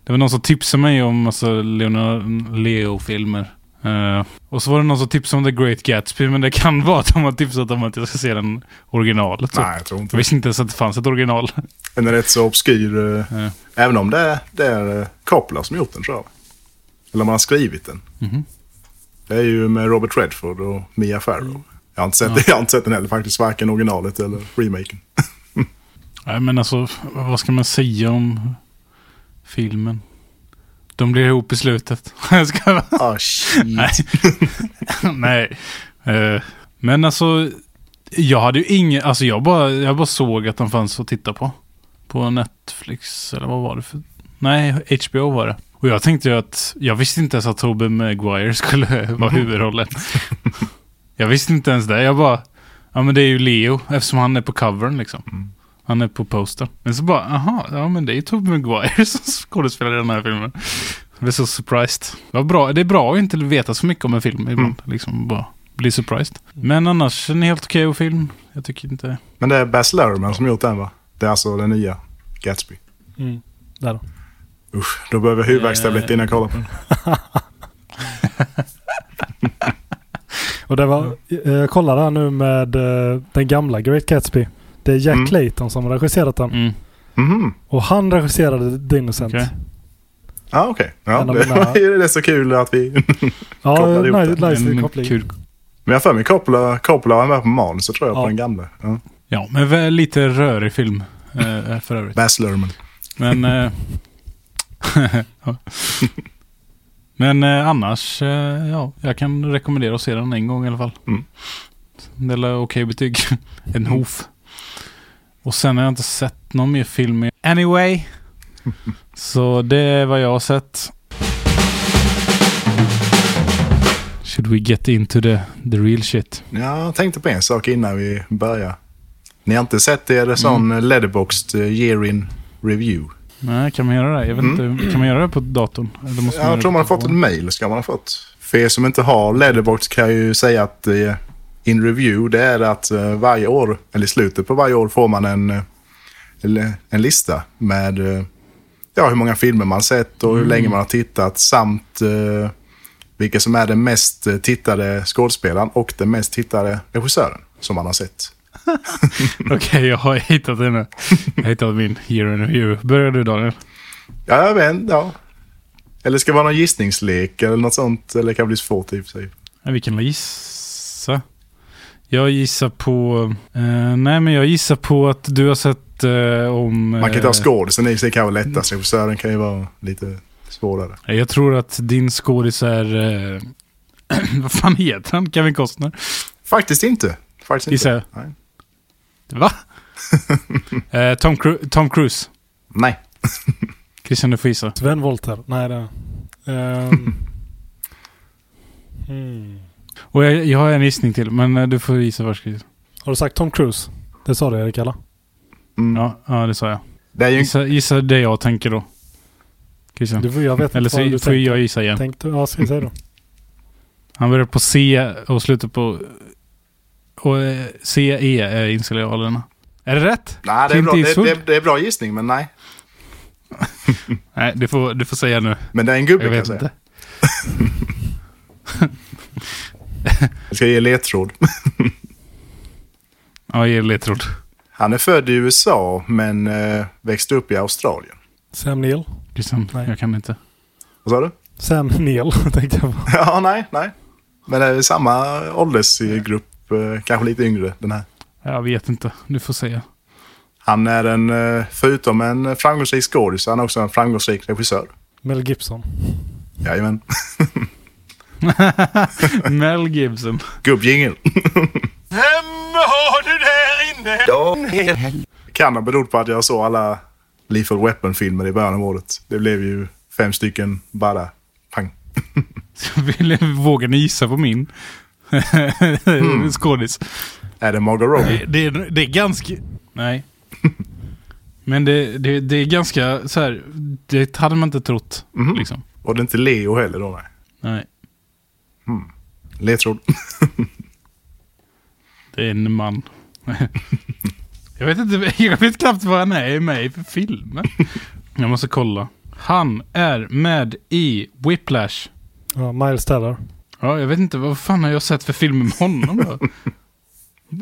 det var någon som tipsade mig om massa Leonardo Leo-filmer. Eh, och så var det någon som tipsade om The Great Gatsby, men det kan vara att de har tipsat om att jag ska se den originalet. Så. Nej, jag tror inte Jag visste inte ens att det fanns ett original. Den är rätt så obskyr. Ja. Även om det är, det är Coppola som gjort den tror jag. Eller om han har skrivit den. Mhm. Det är ju med Robert Redford och Mia Farrow. Jag har inte sett, Ja. jag har inte sett den heller faktiskt. Varken originalet eller remaken. Nej, men alltså, vad ska man säga om filmen? De blir ihop i slutet. Ska... Ah, shit. Nej. Nej. Eh, men alltså, jag hade ju ingen... Alltså jag bara, jag bara såg att den fanns att titta på. På Netflix, eller vad var det för... Nej, HBO var det. Och jag tänkte ju att... Jag visste inte ens att Tobey Maguire skulle vara huvudrollen. jag visste inte ens det. Jag bara... Ja men det är ju Leo, eftersom han är på covern liksom. Mm. Han är på poster. Men så bara, aha, ja men det är Tobey Maguire som skådespelar i den här filmen. Jag blev så surprised. Vad bra. Det är bra att inte veta så mycket om en film ibland. Liksom bara bli surprised. Men annars en helt okej film. Jag tycker inte... Men det är Baz Luhrmann som gjort den va? Det är alltså den nya Gatsby. Mm. Där då. Usch, då behöver jag huvudvärkstablett innan jag kollar på den. Och det var, eh, jag kollade här nu med eh, den gamla Great Gatsby. Det är Jack Mm. Clayton som har regisserat den. Mm. Mhm. Och han regisserade The Innocent. Okej. Ja, okej. Ja, det, mina- det är så kul att vi... Ja, Kopplade ihop nice, det. nice koppling. kul. Men jag har för mig Coppola, Coppola var med på manuset tror jag, Ja. på den gamla. Ja. Ja, men lite rörig film. Eh, för övrigt. Baz Luhrmann. Men... Eh. Men eh, annars, eh, ja, jag kan rekommendera att se den en gång i alla fall. Mm. Det är okej betyg. en hof. Och sen har jag inte sett någon mer film. Anyway. Så det är vad jag har sett. Should we get into the, the real shit? Jag tänkte på en sak innan vi börjar. Ni har inte sett er sån mm. letterboxd eh, year in review? Nej, kan man göra det? Jag vet Mm. inte. Kan man göra det på datorn? Eller måste Jag göra tror man har fått telefonen? mail. Ska man ha fått. För er som inte har letterboxd kan jag ju säga att eh, in review det är att eh, varje år, eller i slutet på varje år får man en, eh, en lista med eh, ja, hur många filmer man sett och hur Mm. länge man har tittat samt eh, vilka som är den mest tittade skådespelaren och den mest tittade regissören som man har sett. Okej, jag har hittat nu. Jag har hittat min year in review. Börjar du Daniel? Ja, jag vet ja. Eller ska det vara någon gissningslek eller något sånt? Eller det kan bli svårt i och för sig. Ja, vi kan gissa. Jag gissar på... Eh, nej, men jag gissar på att du har sett eh, om... Man kan eh, skådisen i sig kan vara lättast. Regissören kan ju vara lite svårare. Jag tror att din skådis är... Eh, vad fan heter han? Kevin Costner? Faktiskt inte. Faktiskt Gissar inte. jag. Nej. Va? eh, Tom, Cru- Tom Cruise. Nej. Christian, du får gissa. Sven Wollter. Nej, det... Um, hmm. Och jag, jag har en gissning till, men eh, du får gissa först. Har du sagt Tom Cruise? Det sa du Erik, eller? Mm. Ja, ja, det sa jag. Det är ju Gissa, gissa det jag tänker då. Christian. Du, får- jag vet Eller vad du så får tänker. jag gissa igen. Tänkte, ja, ska jag säga då? Han börjar på C och slutar på... Och eh, CE är initialerna. Är det rätt? Nej, det är, bra, det, det, det är bra gissning, men nej. Nej, du får, du får säga nu. Men det är en gubbe Jag kan jag vet säga. Jag ska ge ledtråd. Ja, ge ledtråd. Han är född i USA, men eh, växte upp i Australien. Sam Neill. Christian, Nej. jag kan inte. Vad sa du? Sam Neill tänkte jag på. Ja, nej, nej. Men det är samma åldersgrupp, eh, kanske lite yngre, den här. Jag vet inte. Du får säga. Han är en, eh, förutom en framgångsrik skådis, han är också en framgångsrik regissör. Mel Gibson. Jajamän. Mel Gibson. Gubbjingel. Vem har du där inne? Kan ha berott på att jag såg alla Lethal Weapon-filmer i början av året. Det blev ju fem stycken bara pang. Vågar ni gissa på min? Skådis. Är det Margot Robbie? Det, det, är- det är ganska... Nej. Men det, det, det är ganska så här... Det hade man inte trott. Mhm. Liksom. Och det är inte Leo heller då? Nej. Nej. Ledtråd. Det är en man. jag, vet inte, jag vet knappt vad han är med i för filmer. Jag måste kolla. Han är med i Whiplash. Ja, Miles Teller. Ja, jag vet inte. Vad fan har jag sett för filmer med honom då?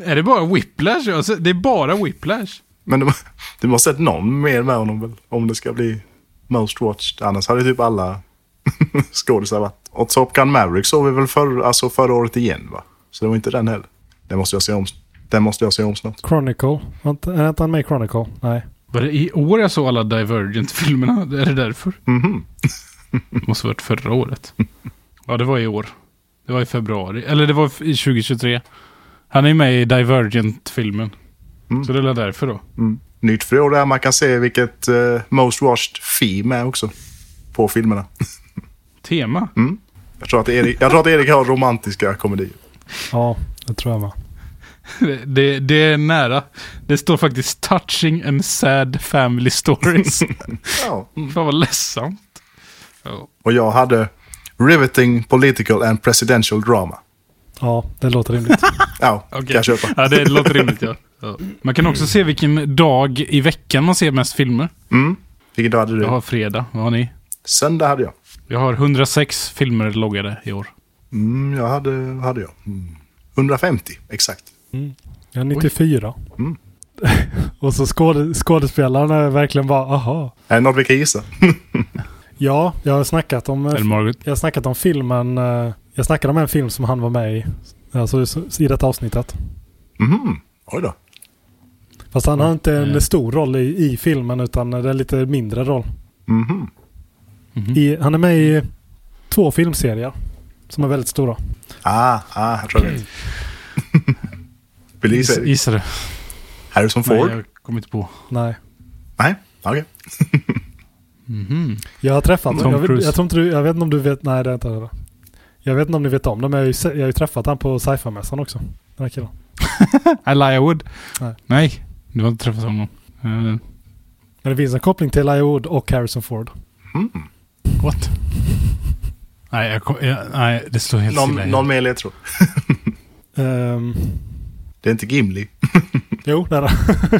är det bara Whiplash? jag sett? Det är bara Whiplash. Men du, du måste ha sett någon mer med honom väl? Om det ska bli Most Watched. Annars hade typ alla skådisar varit. Och Top Gun Maverick såg vi väl för, alltså förra året igen va? Så det var inte den heller. Det måste jag se om Den måste jag se om snart. Chronicle. Är inte han med i Chronicle? Nej. Var det i år jag såg alla Divergent-filmerna? Är det därför? Mhm. Måste ha varit förra året. Ja, det var i år. Det var i februari. Eller det var i 2023. Han är med i Divergent-filmen. Mm. Så det är väl därför då. Mm. Nytt för i år är att man kan se vilket eh, Most Watched Theme är också. På filmerna. Tema. Jag tror att Erik, jag tror att Erik har romantiska komedier. Ja, det tror jag med. Det, det, är nära. Det står faktiskt touching and sad family stories. Ja. Fan vad ledsamt. Ja. Och jag hade Riveting Political and Presidential Drama. Ja, det låter rimligt. Ja, Okej. kan jag köpa. Ja, det låter rimligt ja. ja. Man kan också se vilken dag i veckan man ser mest filmer. Mm. Vilken dag hade du? Jag har fredag. Vad har ni? Söndag hade jag. Jag har 106 filmer loggade i år. Mm, jag hade, hade jag? Mm. 150, exakt. Jag är 94. Mm. Och så skåde, skådespelarna är verkligen bara, aha. Är det något vi kan gissa? Ja, jag har snackat om, jag har snackat om filmen, eh, jag snackade om en film som han var med i. Alltså i- i detta avsnittet. Mhm. Oj då. Fast han har inte en Mm. stor roll i, i filmen utan det är lite mindre roll. Mhm. Mhm. I, han är med i två filmserier. Som är väldigt stora. Ah, ah, jag tror jag vet. Vill du gissa? Gissa, det. Harrison Nej, Ford? jag kommer inte på. Nej. Nej, okej. Mhm. Jag har träffat Tom honom. Jag, vet- jag tror inte du, jag vet inte om du vet, nej det är inte det. Jag vet inte om ni vet om det men jag har ju, jag har ju träffat han på sci-fi-mässan också. Den här killen. Elijah Wood? Nej. Nej, du har inte träffat honom. Eh, Men det finns en koppling till Elijah Wood och Harrison Ford. Mm. What? Nej, jag kom, jag, nej, det står helt Någon, stilla. någon mer ledtråd? Ehm, Det är inte Gimli. jo, det är det.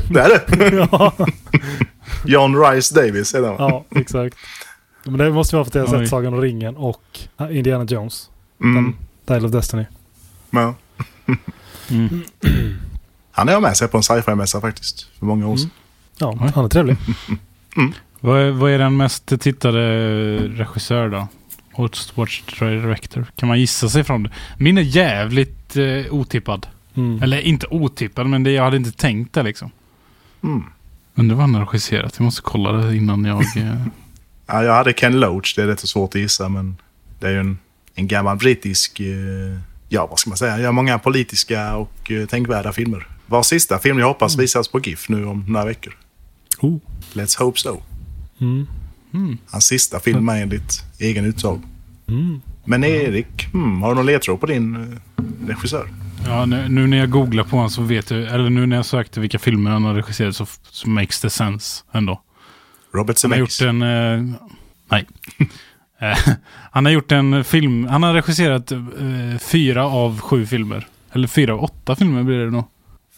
Det är det. ja, John Rice Davis är det va? ja, exakt. Men det måste vara för att jag har Oj. sett Sagan om ringen och eh, Indiana Jones. Mm. Den, Dial of Destiny. Ja. Mm. Han är jag med sig på en sci-fi-mässa faktiskt. För många år sedan. Ja, Oj. han är trevlig. Vad, är, vad är den mest tittade regissör då? Watch, watch Director. Kan man gissa sig fram det? Min är jävligt eh, otippad. Mm. Eller inte otippad, men det, jag hade inte tänkt det liksom. Mm. Undrar vad han har regisserat. Jag måste kolla det innan jag... Eh, Ja, jag hade Ken Loach. Det är rätt så svårt att gissa men det är ju en, en gammal brittisk... Eh, ja, vad ska man säga? Jag gör många politiska och eh, tänkvärda filmer. Vars sista film jag hoppas visas på GIF nu om några veckor. Oh. Let's hope so. Mm. mm. Hans sista film är enligt egen utsago. Mm. Men Erik, hmm, har du någon ledtråd på din eh, regissör? Ja, nu, nu när jag googlar på honom så vet jag... Eller nu när jag sökte vilka filmer han har regisserat så, så makes det sense ändå. Robert Han har Zemeckis? gjort en... Eh, nej. Eh, han har gjort en film... Han har regisserat eh, fyra av sju filmer. Eller fyra av åtta filmer blir det nog.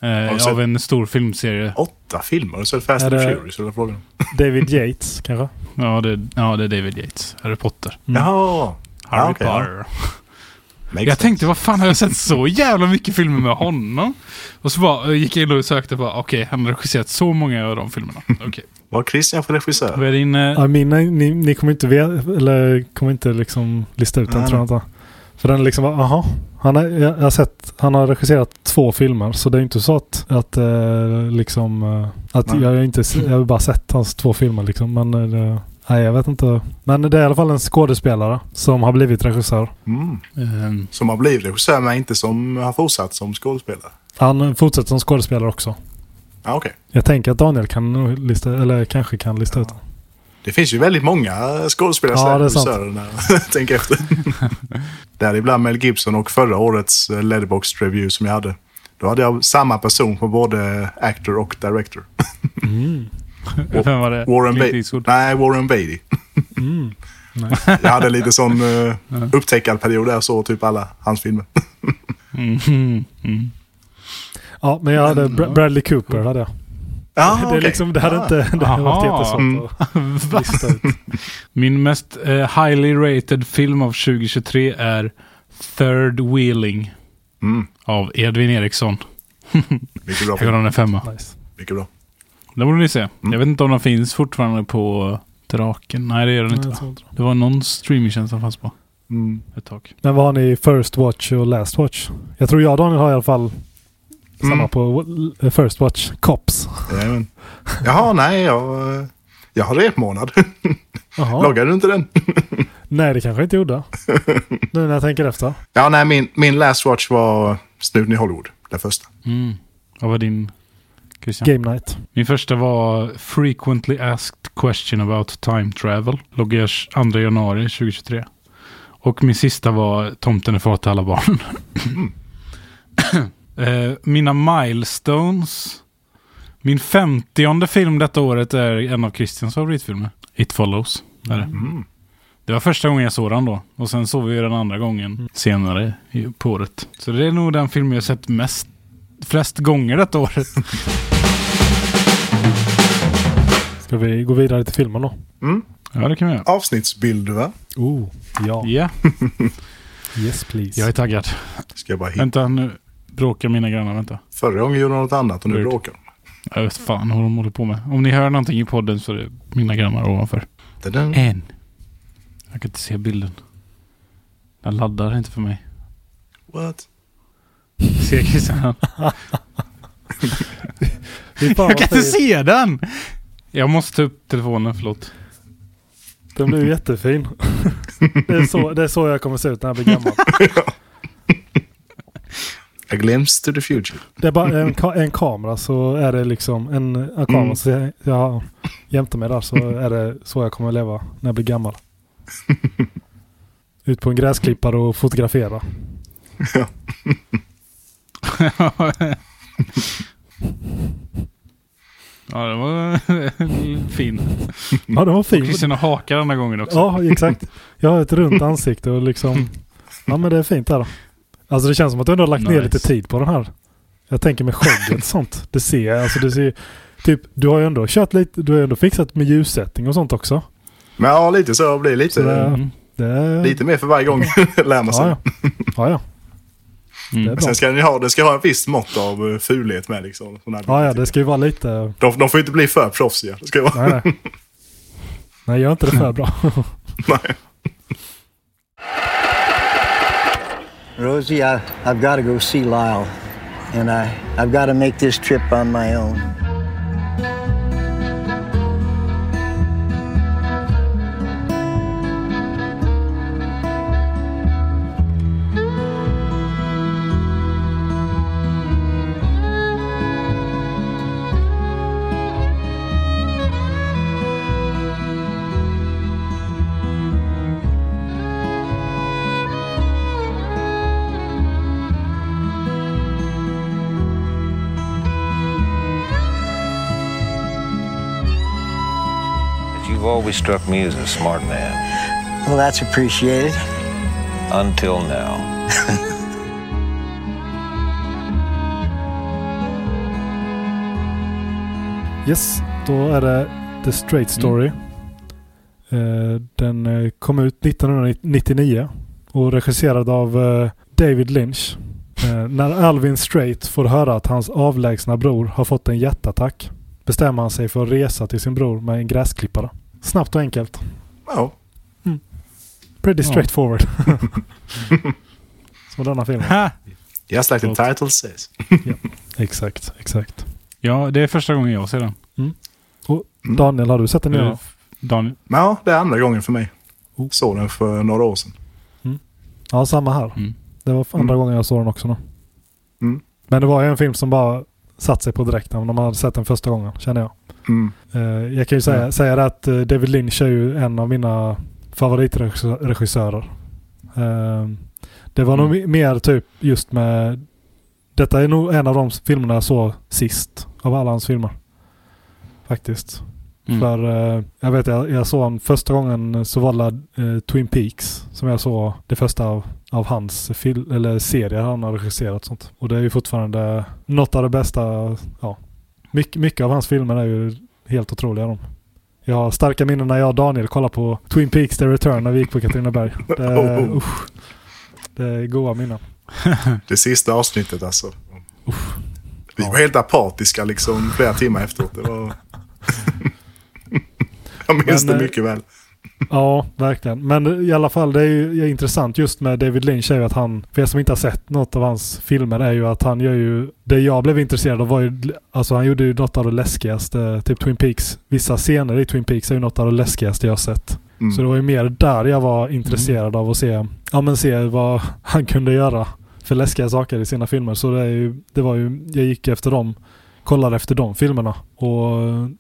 Eh, av en stor filmserie. Åtta filmer? Har du sett Fast Är and det- Furious? Eller frågan? David Yates kanske? Ja det, ja, det är David Yates. Harry Potter. Mm. Jaha! Harry Ah, ja. Potter. Makes Jag sense. tänkte, vad fan har jag sett så jävla mycket filmer med honom? Och så bara, gick jag in och sökte bara, okej, han har regisserat så många av de filmerna. Okej. Vad Christian för regissör? Vad är din... eh, Ja, min, ni, ni kommer inte veta, eller kommer inte liksom lista ut den tror jag inte. För den är liksom, aha. Han har, jag, har sett, han har regisserat två filmer så det är inte så att, att eh, liksom, eh, att Nej. jag, inte, jag har bara sett hans två filmer liksom. Men eh, det, nej jag vet inte. Men det är i alla fall en skådespelare som har blivit regissör. Mm. eh, Som har blivit regissör men inte som har fortsatt som skådespelare. Han fortsätter som skådespelare också. Ah, okej. Jag tänker att Daniel kan lista, eller kanske kan lista ut den. Det finns ju väldigt många skådespelare Ja, det är sant. när jag tänker efter. Däribland Mel Gibson och förra årets eh, Letterboxd review som jag hade. Då hade jag samma person på både actor och director. Mm. Vem var det? Warren Beatty. Nej, Warren Beatty. Mm. Jag hade lite sån uh, upptäckarperiod där jag såg typ alla hans filmer. Mm, mm, mm. Ja, men jag hade Bra- Bradley Cooper. Hade jag. Ja, det, är okej. liksom, det hade Ah. inte det hade varit jättesvårt Mm. att lista ut. Min mest eh, highly rated film av 2023 är Third Wheeling Mm, av Edvin Eriksson. mycket bra. Jag gav den en femma. Nice. Mycket bra. Det borde ni se. Mm. Jag vet inte om den finns fortfarande på Draken. Nej, det gör den Nej, inte. inte det. Var någon streamingtjänst som fanns på Mm. ett tag. Men vad har ni First Watch och Last Watch? Jag tror jag och Daniel har i alla fall Samma Mm. på First Watch. Cops. Jajamän. Jaha, nej, jag, jag har repmånad. Loggade du inte den? Nej, det kanske jag inte gjorde. nu när jag tänker efter. Ja, nej, min, min last watch var Snuten i Hollywood. Den första. Mm. Vad var din Christian? Game Night. Min första var Frequently Asked Question About Time Travel. Loggers 2 januari 2023. Och min sista var Tomten är far till alla barn. Eh, Mina milestones. Min femtionde film detta året är en av Christians favoritfilmer. It Follows. Är det. Mm. det var första gången jag såg den då. Och sen såg vi den andra gången senare i- på året. Så det är nog den film jag sett mest, flest gånger detta året. Ska vi gå vidare till filmen då? Mm. Ja, det kan vi göra. Avsnittsbilder, va? Oh, ja. Ja, Yes please. jag är taggad. Ska jag bara hitta. Vänta, nu bråkar mina grannar. Vänta. Förra gången gjorde de något annat och nu Weird. bråkar de. Jag vet fan vad de håller på med. Om ni hör någonting i podden så är det mina grannar ovanför. En. Jag kan inte se bilden. Den laddar inte för mig. What? Ser Christian? Jag kan inte se den! Jag måste ta upp telefonen, förlåt. Den blir jättefin. det, är så, det är så jag kommer se ut när jag blir gammal. A glimpse to the future. Det är bara en, ka- en kamera så är det liksom en, en kamera. Mm. Så jag, jag jämte mig där så är det så jag kommer leva när jag blir gammal. Ut på en gräsklippare och fotografera. ja, det var fin. Ja, det var fin. Christian har hakar den här gången också. Ja, exakt. Jag har ett runt ansikte och liksom... Ja, men det är fint där. Alltså det känns som att du ändå har lagt ner Nice. lite tid på den här. Jag tänker med skägget och sånt. Det ser jag. Alltså det ser... Typ, du har ju ändå kört lite... Du har ju ändå fixat med ljussättning och sånt också. Men ja, lite så blir lite, Så det- Mm. Det lite mer för varje gång lär man sig. Ja, ja. ja, ja. Mm. Sen ska ni ha, det ska ha en viss mått av eh, fulhet med. Liksom, sån här Ja, ja, det ska ju vara lite... de, de får inte bli för proffsiga. Det ska vara... Nej, nej. Nej, gör inte det för bra. Nej. Rosie, I, I've got to go see Lyle, and I, I've got to make this trip on my own. Always struck me as a smart man. Well, that's appreciated. Until now. Yes, då är det The Straight Story. Eh, Den eh, kom ut 1999 och regisserad av eh, David Lynch. När Alvin Straight får höra att hans avlägsna bror har fått en hjärtattack bestämmer han sig för att resa till sin bror med en gräsklippare. Snabbt och enkelt. Ja. Pretty Ja. straightforward. Som denna filmen. Ha! Just like the title says. Exakt, exakt. Ja, det är första gången jag ser den. Och Mm. Daniel, har du sett den nu? Eh, Daniel. Ja, det är andra gången för mig. Oh. Såg den för några år sedan. Ja, samma här. Mm. Det var andra Mm. gången jag såg den också nu. Mm. Men det var ju en film som bara satt sig på direkt när man hade sett den första gången, känner jag. Mm. Eh, jag kan ju säga, Ja. säga att eh, David Lynch är ju en av mina favoritregissörer. Eh, det var nog Mm. mer typ just med... Detta är nog en av de filmerna jag såg sist av alla hans filmer. Faktiskt. Mm. För jag vet, jag, jag såg den första gången så var det Twin Peaks som jag såg det första av, av hans fil- eller serier han har regisserat. Sånt. Och det är ju fortfarande något av det bästa. Ja. Mycket, mycket av hans filmer är ju helt otroliga. De. Jag har starka minnen när jag och Daniel kollade på Twin Peaks The Return när vi gick på Katrineberg. Det, Oh. usch, det är goa minnen. Det sista avsnittet alltså. Uff. Vi var helt apatiska liksom flera timmar efteråt. Det var... Jag minns Men, det eh, mycket väl. Ja, verkligen. Men i alla fall, det är ju intressant just med David Lynch är ju att han, för er som inte har sett något av hans filmer, är ju att han gör ju, det jag blev intresserad av var ju, alltså han gjorde ju något av det läskigaste, typ Twin Peaks. Vissa scener i Twin Peaks är ju något av det läskigaste jag har sett. Mm. Så det var ju mer där jag var intresserad av att se, ja men se vad han kunde göra för läskiga saker i sina filmer. Så det, ju, det var ju, jag gick efter dem, kollade efter de filmerna. Och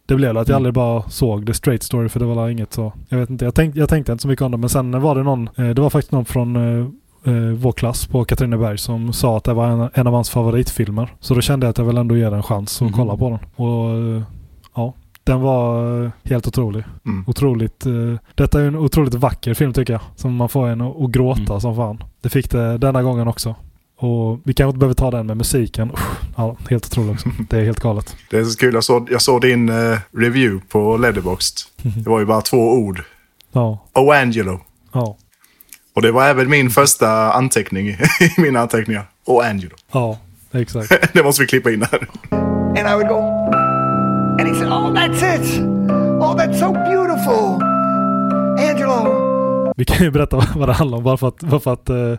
det blev att jag Mm. aldrig bara såg The Straight Story för det var inget så. Jag vet inte, jag, tänk, jag tänkte inte så mycket om det men sen var det någon, eh, det var faktiskt någon från eh, eh, vår klass på Katrineberg som sa att det var en, en av hans favoritfilmer. Så då kände jag att jag väl ändå ge den en chans att Mhm. kolla på den. Och ja, den var helt otrolig. Mm. Otroligt. Eh, detta är en otroligt vacker film tycker jag. Som man får en att gråta Mm. som fan. Det fick det denna gången också. Och vi kanske inte behöver ta den med musiken. Ja, helt otroligt också. Det är helt galet. Det är så kul. Jag såg, jag såg din eh, review på Letterboxd. Det var ju bara två ord. Ja, Oh Angelo. ja, Och det var även min första anteckning i mina anteckningar. Oh Angelo. ja, exakt. det måste vi klippa in här. And I would go, and he said, Oh, that's it. Oh, that's so beautiful. Angelo. Vi kan ju berätta vad det handlar om bara för att, bara för att eh,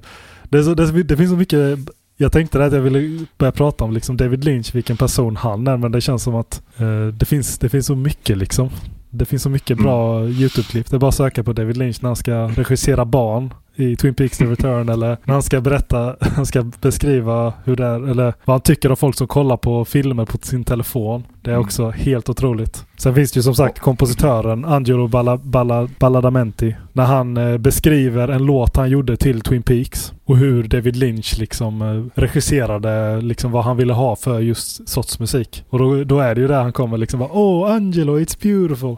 det, så, det, det finns så mycket jag tänkte att jag ville börja prata om liksom David Lynch, vilken person han är, men det känns som att eh, det, finns, det finns så mycket liksom. Det finns så mycket bra YouTube-klipp. Det är bara att söka på David Lynch när han ska regissera barn i Twin Peaks The Return eller när han ska berätta, han ska beskriva hur det är, eller vad han tycker om folk som kollar på filmer på sin telefon. Det är Mm. också helt otroligt. Sen finns det ju som sagt kompositören Angelo Balla, Balla, Balladamenti. När han eh, beskriver en låt han gjorde till Twin Peaks. Och hur David Lynch liksom eh, regisserade liksom vad han ville ha för just sorts musik. Och då, då är det ju där han kommer liksom bara Oh Angelo, it's beautiful.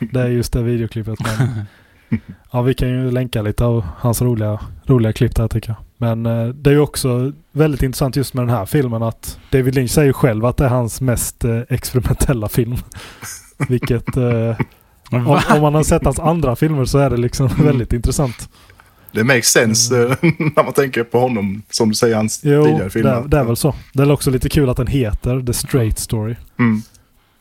det är just det videoklippet. Men, ja, vi kan ju länka lite av hans roliga, roliga klipp där tycker jag. Men eh, det är ju också väldigt intressant just med den här filmen att David Lynch säger själv att det är hans mest eh, experimentella film. Vilket, eh, om, om man har sett hans andra filmer så är det liksom väldigt intressant. Det makes sense eh, när man tänker på honom, som du säger, hans Jo, tidigare det, filmer. är- det är väl så. Det är också lite kul att den heter The Straight Story. Mm.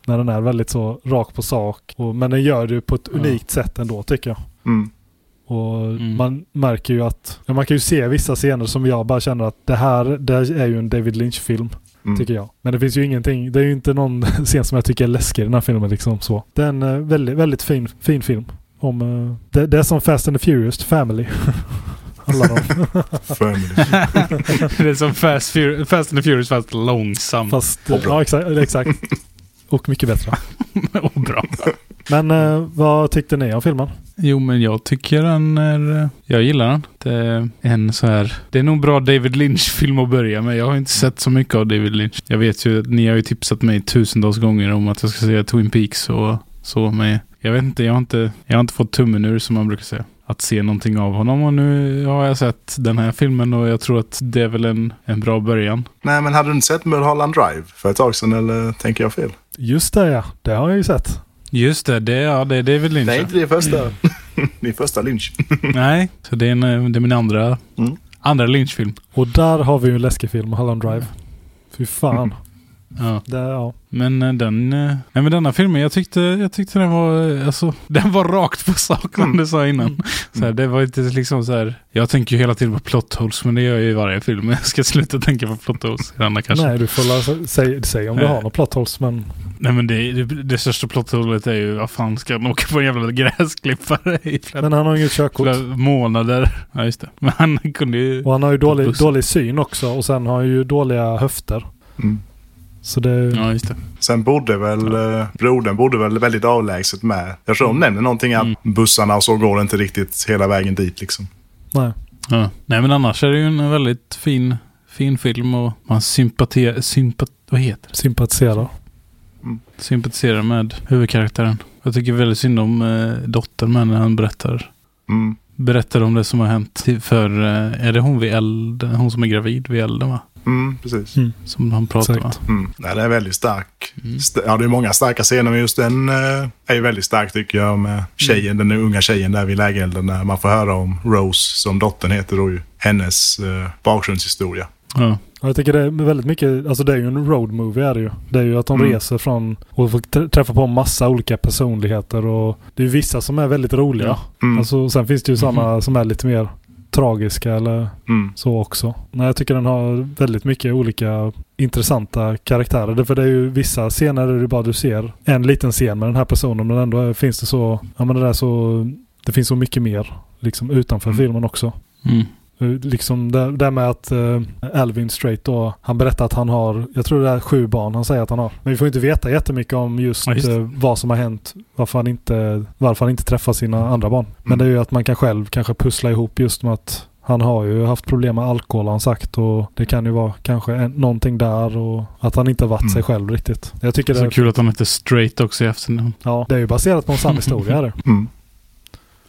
När den är väldigt så rak på sak. Och, men den gör det ju på ett unikt sätt ändå tycker jag. Mm. Och Mm. man märker ju att, ja, man kan ju se vissa scener som jag bara känner att det här, det är ju en David Lynch-film. Mm. Tycker jag. Men det finns ju ingenting, det är ju inte någon scen som jag tycker är läskig i den här filmen liksom så. Det är en eh, väldigt, väldigt fin, fin film. Om, eh, det, det är som Fast and the Furious, Family. Handlar om. Family. det är som Fast, Fur- Fast and the Furious fast långsam Fast, Och bra. ja exakt, exakt. Och mycket bättre. och bra. Men eh, vad tyckte ni om filmen? Jo, men jag tycker den är... Jag gillar den. Det är en så här... Det är nog en bra David Lynch-film att börja med. Jag har inte sett så mycket av David Lynch. Jag vet ju att ni har ju tipsat mig tusentals gånger om att jag ska se Twin Peaks och så. Men jag vet inte, jag har inte, jag har inte fått tummen ur som man brukar säga. Att se någonting av honom. Och nu har jag sett den här filmen och jag tror att det är väl en, en bra början. Nej, men hade du inte sett Mulholland Drive för ett tag sedan, eller tänker jag fel? Just det ja, det har jag ju sett. Just det, det, ja, det är David Lynch. Nej, inte det första. Din första Lynch. Nej, så det är, en, det är min andra, Mm. andra Lynch-film. Och där har vi ju en läskig film, Holland Drive. Fy fan. Ja. Det, ja. Men eh, den... eh, Nej men denna filmen, jag tyckte, jag tyckte den var... eh, Alltså, den var rakt på sak som Mm. du sa innan. Så här, det var inte liksom så här... Jag tänker ju hela tiden på plot holes, men det gör jag ju i varje film. Jag ska sluta tänka på plot holes i denna kanske. Nej, Nej, du får läsa, säg, säg om du Nej. har något plot holes, men men det, det, det största plot holet är ju, vad fan ska han åka på en jävla gräsklippare i flera, Men han har inget körkort. månader? Ja just det. Men han kunde ju... Och han har ju dålig, dålig syn också och sen har han ju dåliga höfter. Mm. Så det... Ja just det. Sen bodde väl, eh, brodern bodde väl väldigt avlägset med. Jag tror de nämner någonting att Mm. bussarna och så går inte riktigt hela vägen dit liksom. Nej. Ja. Nej men annars är det ju en väldigt fin, fin film och man sympaterar... Sympat, vad heter det? Sympatiserar. sympatiserar med huvudkaraktären. Jag tycker väldigt synd om eh, dottern med när han berättar, Mm. berättar om det som har hänt. För eh, är det hon vid elden? Hon som är gravid vid elden va? Mm, precis. Mm. Som han pratar Exakt. med. Mm. Nej, det är väldigt stark. Mm. St- ja, det är många starka scener, men just den eh, är ju väldigt stark tycker jag. Med tjejen, den unga tjejen där vid lägerelden. När man får höra om Rose, som dottern heter då ju. Hennes eh, bakgrundshistoria. Ja. Ja, jag tycker det är väldigt mycket, alltså det är ju en road movie är det ju. Det är ju att de Mm. reser från och får tr- träffa på massa olika personligheter och det är ju vissa som är väldigt roliga. Ja. Mm. Alltså, sen finns det ju sådana som är lite mer tragiska eller Mm. så också. Nej, jag tycker den har väldigt mycket olika intressanta karaktärer. Därför det är ju vissa scener där det bara du ser en liten scen med den här personen men ändå finns det så, ja men det där så, det finns så mycket mer liksom utanför Mm. filmen också. Mm. Eh, Liksom det, det med att uh, Alvin Straight då, han berättar att han har, jag tror det är sju barn han säger att han har. Men vi får inte veta jättemycket om just, Ja, just det. eh, vad som har hänt, varför han, inte, varför han inte träffar sina andra barn. Men Mm. det är ju att man kan själv kanske pussla ihop just med att han har ju haft problem med alkohol har han sagt och det kan ju vara kanske en, någonting där och att han inte har varit Mm. sig själv riktigt. Jag tycker det, Så är- kul att han heter Straight också i efternamn. ja, det är ju baserat på en sann historia är det. Mm.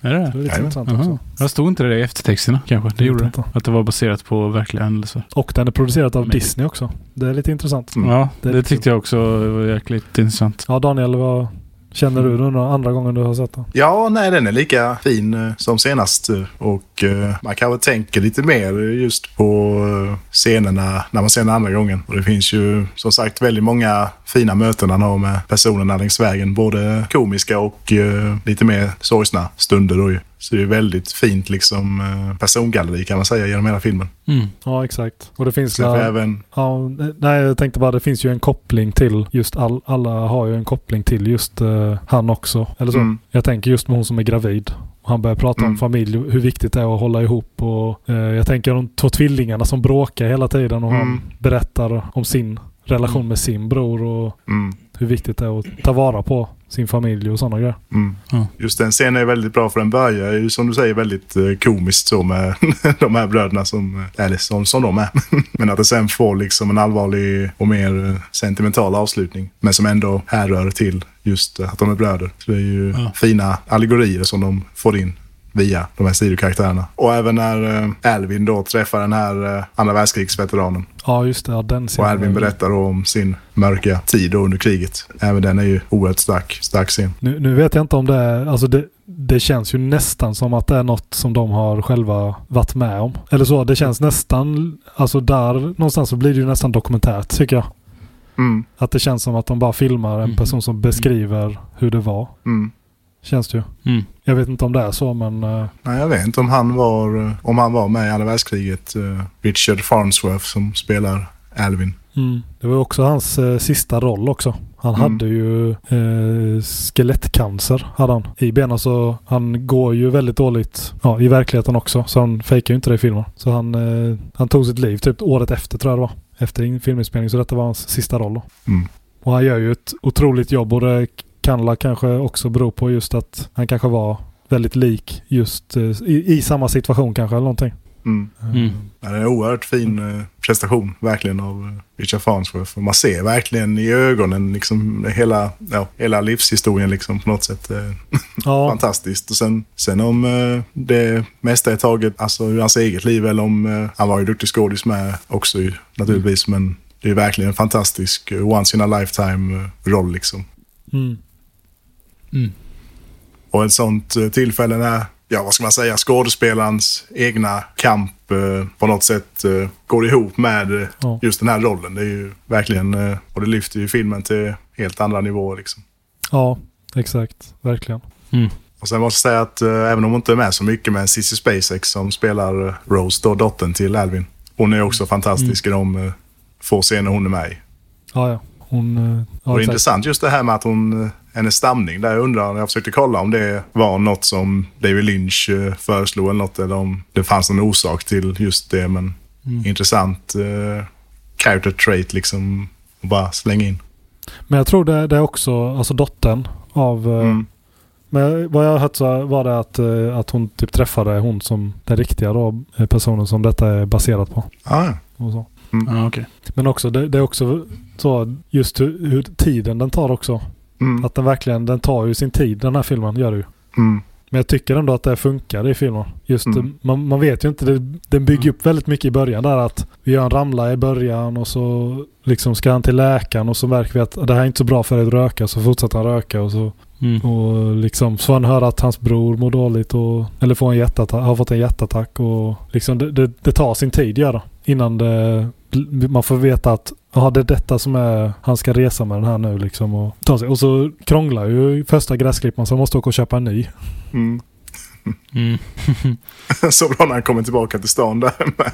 Är det Det är det? lite Jajamän. intressant också. Jag stod inte det i eftertexterna kanske. Det gjorde det. inte. Att det var baserat på verkliga händelser. Och den är producerad av Men- Disney också. Det är lite intressant. Mm. Ja, Det är det, lite tyckte jag också var jäkligt intressant. Ja Daniel, vad känner du den andra gången du har sett den? Ja, nej, den är lika fin eh, som senast. Och eh, man kanske tänker lite mer just på eh, scenerna när man ser den andra gången. Och det finns ju som sagt väldigt många fina möten han har med personerna längs vägen. Både komiska och lite mer sorgsna stunder då ju. Så det är väldigt fint liksom eh, persongalleri kan man säga genom hela filmen. Mm. Ja, exakt. Och det finns där, även... ja, Nej, jag tänkte bara det finns ju en koppling till just all, alla har ju en koppling till just eh, han också. Eller så. Mm. Jag tänker just med hon som är gravid. Och han börjar prata om Mm. familj, hur viktigt det är att hålla ihop. Och, eh, jag tänker de två tvillingarna som bråkar hela tiden och han Mm. berättar om sin relation Mm. med sin bror och Mm. hur viktigt det är att ta vara på sin familj och sådana grejer. Mm. Ja. Just den scenen är väldigt bra för den börjar ju som du säger väldigt eh, komiskt så med de här bröderna som, eh, eller som, som de är. Men att det sen får liksom en allvarlig och mer eh, sentimental avslutning. Men som ändå härrör till just att de är bröder. Så det är ju Ja. fina allegorier som de får in via de här sidokaraktärerna. Och även när eh, Alvin då träffar den här eh, andra världskrigsveteranen. Ja, just det. Ja, den Och Alvin berättar om sin mörka tid under kriget. Även den är ju oerhört stark, stark scen. Nu, nu vet jag inte om det är, alltså det, det känns ju nästan som att det är något som de har själva varit med om. Eller så, det känns nästan, alltså där någonstans så blir det ju nästan dokumentärt tycker jag. Mm, Att det känns som att de bara filmar en Mhm. person som beskriver hur det var. mm. Känns det ju. Mm. Jag vet inte om det är så men eh, Nej, jag vet inte om han var, eh, om han var med i andra världskriget. eh, Richard Farnsworth som spelar Alvin. mm. det var också hans eh, sista roll också. Han Mm. hade ju eh, skelettcancer hade han i benen så han går ju väldigt dåligt ja, i verkligheten också. Så han fejkar ju inte det i filmen. Så han, eh, han tog sitt liv typ året efter tror jag det var. Efter in- filminspelning så detta var hans sista roll då. Mm. Och han gör ju ett otroligt jobb och det kan la kanske också bero på just att han kanske var väldigt lik just eh, i, i samma situation kanske eller någonting. Mm. Mm. Ja, det är en oerhört fin eh, prestation verkligen av eh, Richard Farnsworth. Man ser verkligen i ögonen liksom hela, ja, hela livshistorien liksom på något sätt. Ja, Fantastiskt. Och sen, sen om det mesta är taget alltså, ur hans eget liv eller om han var ju duktig skådis med också naturligtvis. Men det är verkligen en fantastisk once in a lifetime roll liksom. mm. Mm. Och ett sånt eh, tillfälle när, ja vad ska man säga, skådespelarens egna kamp eh, på något sätt eh, går ihop med eh, Ja. just den här rollen. Det är ju verkligen, eh, och det lyfter ju filmen till helt andra nivåer liksom. ja exakt. Verkligen. Mm. Och sen måste jag säga att eh, även om hon inte är med så mycket med Cissi SpaceX som spelar Rose, då dottern till Alvin. Hon är också fantastisk i de eh, få scener hon är med i. Ja, ja. Hon... eh, och Ja, det är intressant just det här med att hon, hennes stamning. Där jag undrar, jag försökte kolla om det var något som David Lynch eh, föreslog eller något. Eller om det fanns någon orsak till just det. Men intressant eh, character trait liksom. att bara slänga in. Men jag tror det, det är också, alltså dottern av... eh, Mm. Men vad jag har hört så var det att, eh, att hon typ träffade hon som den riktiga då, personen som detta är baserat på. Ah, ja. Och så. Ja, okej. Men också, det, det är också så just hur, hur tiden den tar också. Mm. Att den verkligen, den tar ju sin tid den här filmen, gör det ju. Mm. Men jag tycker ändå att det funkar i filmen. Just Mm. man, man vet ju inte, det, den bygger upp väldigt mycket i början där att vi gör en ramla i början och så liksom ska han till läkaren och så märker vi att det här är inte så bra för dig att röka så fortsätter han röka och så Mm. Och liksom så han höra att hans bror mår dåligt och eller får en hjärtattack, har fått en hjärtattack och liksom det, det, det tar sin tid gör det. Innan det, man får veta att ja, det är detta som är, han ska resa med den här nu liksom. Och, ta sig. och så krånglar ju första gräsklipparen så han måste åka och köpa en ny. Mm. Mm. Så bra när han kommer tillbaka till stan där. Med,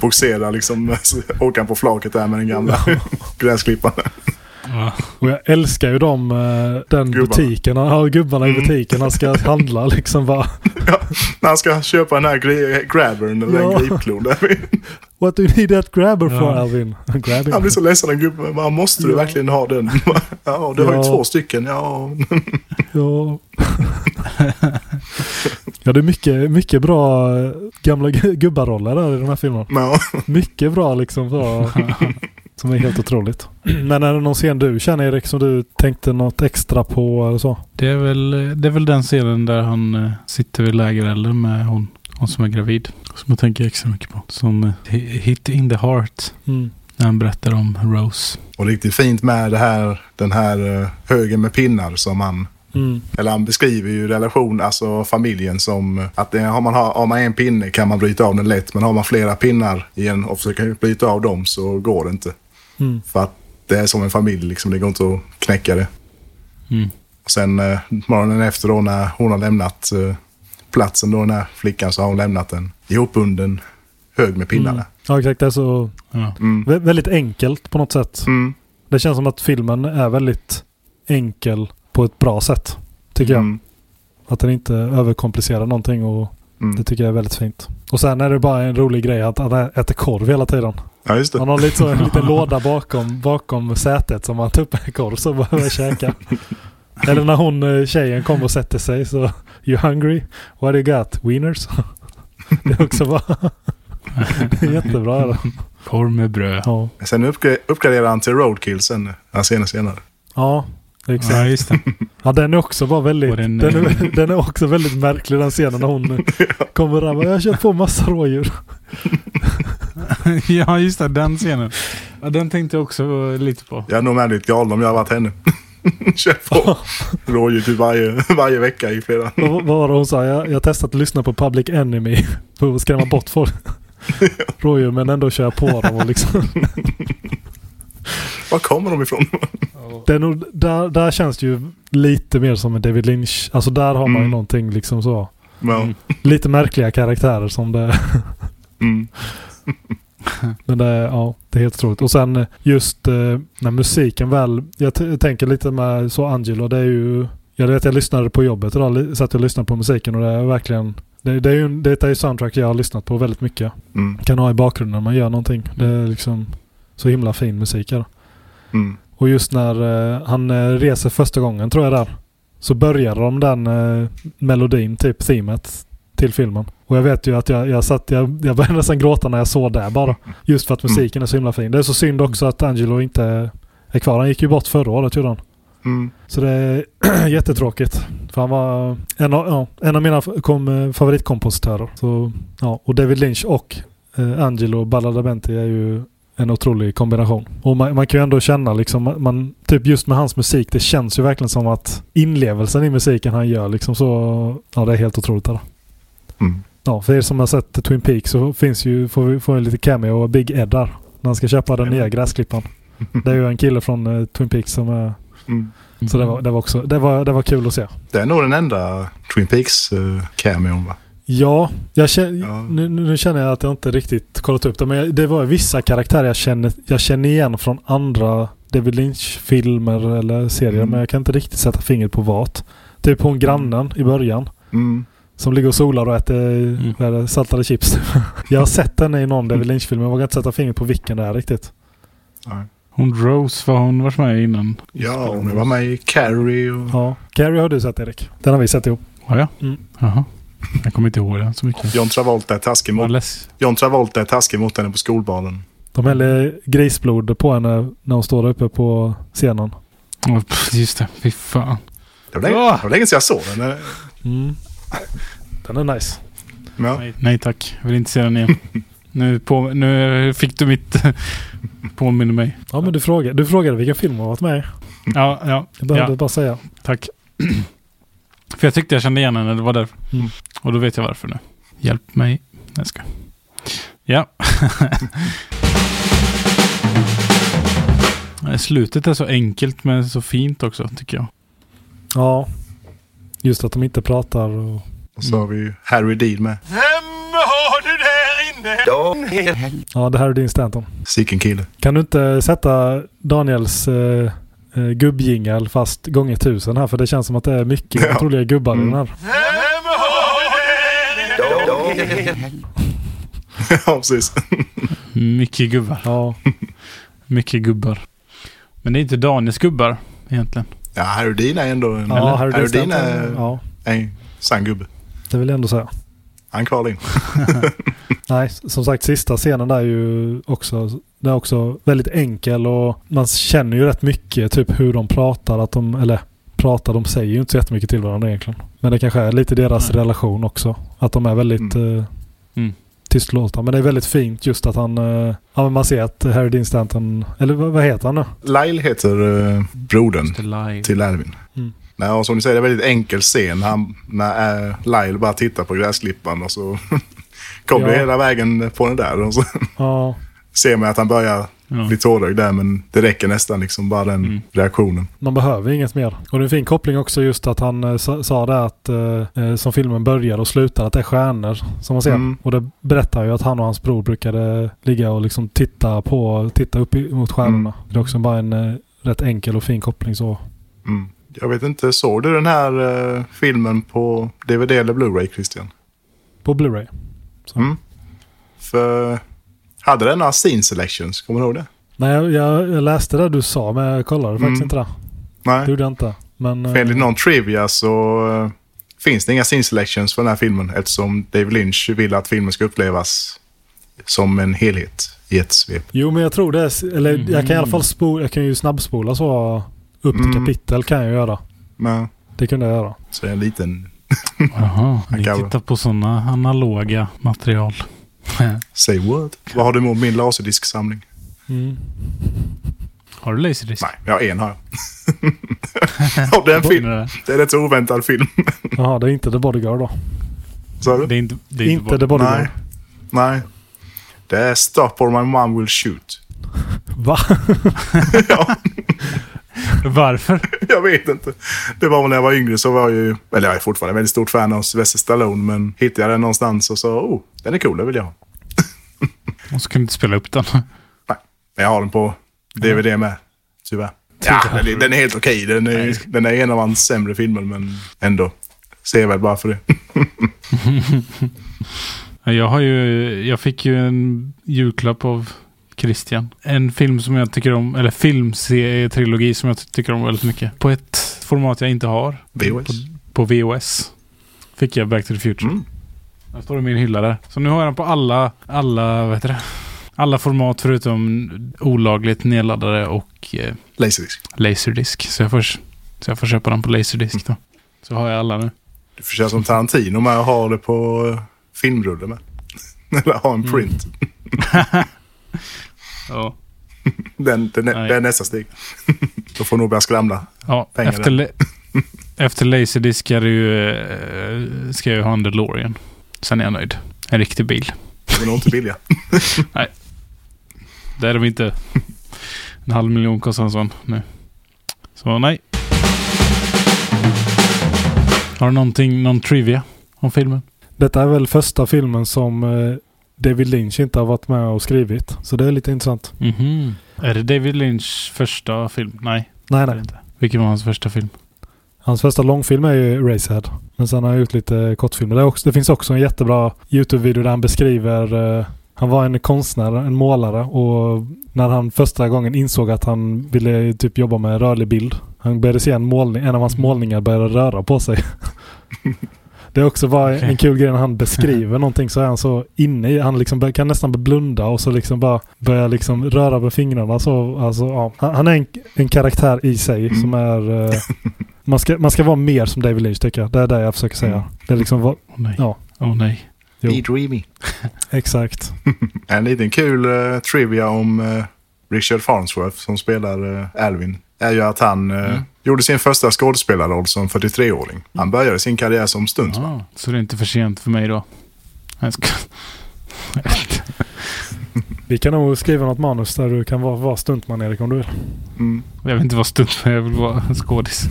boxerar liksom. Åker han på flaket där med den gamla gräsklipparen. Ja. Och jag älskar ju dem, eh, den Gubbarna. butiken, ja, gubbarna i Mm. butiken. Han ska handla liksom bara. Ja, när han ska köpa den här gri- grabbern eller Ja. den gripklon. What do you need that grabber for Ja. Alvin? Grabbing. Han blir så ledsen den gubben. Bara, Måste du Ja. verkligen ha den? Ja, du har ju två stycken. Ja. Ja. ja, det är mycket, mycket bra eh, gamla gu- gubbaroller där i den här filmen. Ja. Mycket bra liksom. Så, som är helt otroligt. Men är det någon scen du känner Erik som du tänkte något extra på eller så? Det, är väl, det är väl den scenen där han eh, sitter vid lägerelden med hon, hon som är gravid. Som jag tänker extra mycket på. Som eh, hi- hit in the heart. Mm. När han berättar om Rose. Och riktigt fint med det här, den här eh, högen med pinnar som han Mm. Eller han beskriver ju relation, alltså familjen som att det, har, man, har man en pinne kan man bryta av den lätt. Men har man flera pinnar i en och försöker bryta av dem så går det inte. Mm. För att det är som en familj liksom, det går inte att knäcka det. Mm. Och sen eh, morgonen efter då när hon har lämnat eh, platsen då, den här flickan, så har hon lämnat en ihopbunden hög med pinnar. Mm. Ja exakt, det är så Ja. Mm. vä- väldigt enkelt på något sätt. Mm. Det känns som att filmen är väldigt enkel på ett bra sätt. Tycker jag. Mm. Att den inte överkomplicerar någonting och Mm. det tycker jag är väldigt fint. Och sen är det bara en rolig grej att han äter korv hela tiden. Ja, just det. Han har lite så, en liten låda bakom, bakom sätet som han tar upp en korv så bara börjar käka. Eller när hon eh, tjejen kommer och sätter sig så You hungry? What do you got? Wieners? Det är också bara det är jättebra. Korv med bröd. Ja, Sen uppgra- uppgraderar han till roadkill sen, han senare senare. ja exakt. Ja, just det. Ja, den är också bara väldigt... Den, den- är, den är också väldigt märklig den scenen när hon kommer där och Jag har kört på massa rådjur. ja, just det. Den scenen. Ja, den tänkte jag också lite på. Jag är nog med lite galen om jag har varit henne. Kör på rådjur typ varje, varje vecka i flera. Vad, var det hon sa? Jag, jag testat att lyssna på Public Enemy för att skrämma bort folk. Rådjur men ändå köra på dem och liksom. Var kommer de ifrån? Det är nog, där, där känns det ju lite mer som en David Lynch. Alltså där har man ju Mm. någonting liksom så. Mm. Lite märkliga karaktärer som det Mm. Men det, är- ja, det är helt otroligt. Och sen eh, just eh, när musiken väl... Jag t- tänker lite med så Angelo. Det är ju... Jag vet jag lyssnade på jobbet idag. Satt och lyssnade på musiken och det är verkligen... Det, det är ju det är soundtrack jag har lyssnat på väldigt mycket. Mm. Kan ha i bakgrunden när man gör någonting. Det är liksom så himla fin musik här. Mm. Och just när eh, han eh, reser första gången tror jag där. Så börjar de den eh, melodin, typ teamet till filmen. Och jag vet ju att jag, jag satt, jag, jag började nästan gråta när jag såg det bara. Just för att musiken är så himla fin. Det är så synd också att Angelo inte är kvar. Han gick ju bort förra året gjorde han. Mm. Så det är jättetråkigt. För han var en av, ja, en av mina kom, eh, favoritkompositörer. Så, ja, och David Lynch och eh, Angelo Badalamenti är ju en otrolig kombination. Och man, man kan ju ändå känna liksom, man- man, typ just med hans musik, det känns ju verkligen som att inlevelsen i musiken han gör liksom så, ja det är helt otroligt. Där. Mm. Ja, för er som har sett Twin Peaks så finns ju, får vi får vi lite cameo av Big Ed där. När han ska köpa den nya gräsklipparen. Det är ju en kille från eh, Twin Peaks som är... Mm. Så det var, det var också, det var, det var kul att se. Det är nog den enda Twin Peaks uh, cameon va? Ja, jag känner, Ja. Nu, nu känner jag att jag inte riktigt kollat upp det. Men jag, det var vissa karaktärer jag känner, jag känner igen från andra David Lynch-filmer eller serier. Mm. Men jag kan inte riktigt sätta fingret på vad. Typ hon grannen i början. Mm. Som ligger och solar och äter det, saltade chips. jag har sett henne i någon David Lynch-film. men Jag vågar inte sätta fingret på vilken det är riktigt. Nej. Hon Rose, var hon varit med innan? Ja, hon var med i Carrie och... Ja. Carrie har du sett Erik. Den har vi sett ihop. Har jag? Mm. Jaha. Jag kommer inte ihåg den så mycket. John Travolta är taskig mot. John Travolta är taskig mot henne på skolbalen. De häller grisblod på henne när hon står där uppe på scenen. Åh, pff, Just det, fy fan. Det var länge, Ah! det var länge sedan jag såg den. Mm. Den är nice. Ja. Nej, nej tack, jag vill inte se den igen. nu, på, nu fick du mitt påminner mig. Ja men du frågade, du frågade vilken film hon varit med i. Ja, ja, Jag behövde ja bara säga. tack. För jag tyckte jag kände igen henne, det var därför. Mm. Och då vet jag varför nu. Hjälp mig. Jag ska. Ja. Slutet är så enkelt men så fint också, tycker jag. Ja. Just att de inte pratar och... Och så har vi ju Harry Dean med. Ja, det här är din Stanton. Sicken kille. Kan du inte sätta Daniels eh, eh, gubbjingel fast gånger tusen här? För det känns som att det är mycket Ja. otroliga gubbar i Mm. den här. ja, precis. Mycket gubbar. Ja. Mycket gubbar. Men det är inte Daniels gubbar egentligen. Ja, Harry Dean är ändå en, Ja, Harry Harry Dean är Ja, en sann gubbe. det vill jag ändå säga. Han kvalar in. Nej, som sagt sista scenen där är ju också, den är också väldigt enkel och man känner ju rätt mycket typ hur de pratar. Att de, eller pratar, de säger ju inte så jättemycket till varandra egentligen. Men det kanske är lite deras Nej. relation också. Att de är väldigt eh, Mm. Tystlåtna. Men det är väldigt fint just att han, eh, ja men man ser att Harry Dean Stanton, eller vad, heter han nu? Lyle heter uh, brodern till Alvin. Mm. Nej, och som du säger, det är en väldigt enkel scen. Han, när uh, Lyle bara tittar på gräsklippan och så kommer Ja. hela vägen på den där. Och så Ja, ser man att han börjar Ja. bli tårögd där, men det räcker nästan liksom bara den Mm. reaktionen. man behöver inget mer. Och det är en fin koppling också just att han eh, sa, det att eh, eh, som filmen börjar och slutar att det är stjärnor som man ser. Mm. Och det berättar ju att han och hans bror brukade ligga och liksom titta på, titta upp mot stjärnorna. Det är också bara en eh, rätt enkel och fin koppling så. Mm. Jag vet inte, såg du den här eh, filmen på DVD eller Blu-ray Christian? På Blu-ray. Mm. För hade den några scene selections? Kommer du ihåg det? Nej, jag, jag, läste det du sa men jag kollade faktiskt Mm. inte det. Nej. Det gjorde jag inte. Men För enligt eh, någon trivia så eh, finns det inga scene selections för den här filmen eftersom David Lynch vill att filmen ska upplevas som en helhet i ett svep. jo men jag tror det. är- Eller jag kan i alla fall spola, jag kan ju snabbspola så upp till Mm. kapitel kan jag göra. Men, Det kunde jag göra. så en liten Jaha, ni kan- tittar på sådana analoga material. say what. Vad har du emot min laserdisksamling? Mm. Har du Laserdisc? Nej, jag har en har jag. Och det är en film. Det är en rätt så oväntad film. Jaha, det är inte The Bodyguard då. Sa du? Det är inte, det är Inte The bara- Bodyguard. Nej. Nej. Det är Stop or my mom will shoot. Va? ja, Varför? jag vet inte. Det var när jag var yngre så var jag ju, eller jag är fortfarande väldigt stort fan av Sylvester Stallone, men hittade jag den någonstans och sa, oh, den är cool, den vill jag ha. Och så kunde du inte spela upp den. Men jag har den på DVD med, tyvärr. Ja, den är, den är helt okej. Den, är, den är en av hans sämre filmer, men ändå. Ser väl bara för det. Ja, Jag har ju, jag fick ju en julklapp av Christian. En film som jag tycker om, eller filmtrilogi som jag tycker om väldigt mycket. På ett format jag inte har. VHS. På, på VOS. Fick jag Back to the Future. Mm. Den står i min hylla där. Så nu har jag den på alla, alla, vad heter det? Alla format förutom olagligt nedladdade och eh, Laserdisc. Laserdisc. Så jag, får, så jag får köpa den på Laserdisc då. Så har jag alla nu. Du får köra som Tarantino med och ha det på eh, filmrulle med. Eller ha en print. Ja. Den, den, Nej. det är nästa steg. Då får nog börja skramla. Ja, Pengar efter, la- efter Laserdisc ska, det ju, eh, ska jag ju ha en DeLorean. Sen är jag nöjd. En riktig bil. De är nog inte billiga. Där är de inte. En halv miljon kostar en sån nu. Så nej. Har du någonting, någon trivia om filmen? Detta är väl första filmen som eh, David Lynch inte har varit med och skrivit. Så det är lite intressant. Mhm. Är det David Lynchs första film? Nej, Nej, nej. inte. Vilken var hans första film? Hans första långfilm är ju Racehead. Men sen har han gjort lite kortfilmer. Det, också, det finns också en jättebra YouTube-video där han beskriver... Eh, han var en konstnär, en målare och när han första gången insåg att han ville typ jobba med rörlig bild. Han började se en målning, en av hans målningar började röra på sig. Det är också bara Okej. en kul grej när han beskriver någonting så är han så inne i, han liksom kan nästan blunda och så liksom bara börja liksom röra med fingrarna så, alltså ja. Han, är en, en karaktär i sig som är, eh, man ska, man ska vara mer som David Lynch tycker jag. Det är det jag försöker säga. Det är liksom, vad- Åh nej. Ja. Åh nej. Jo. Be dreamy. exakt. En liten kul eh, trivia om eh, Richard Farnsworth som spelar eh, Alvin är ju att han uh, Mm. Gjorde sin första skådespelarroll som 43-åring. Han började sin karriär som stuntman. Ah, så det är inte för sent för mig då. Jag, ska... Vi kan nog skriva något manus där du kan vara, vara stuntman Erik om du vill. Mm. jag vill inte vara stuntman, jag vill vara skådis.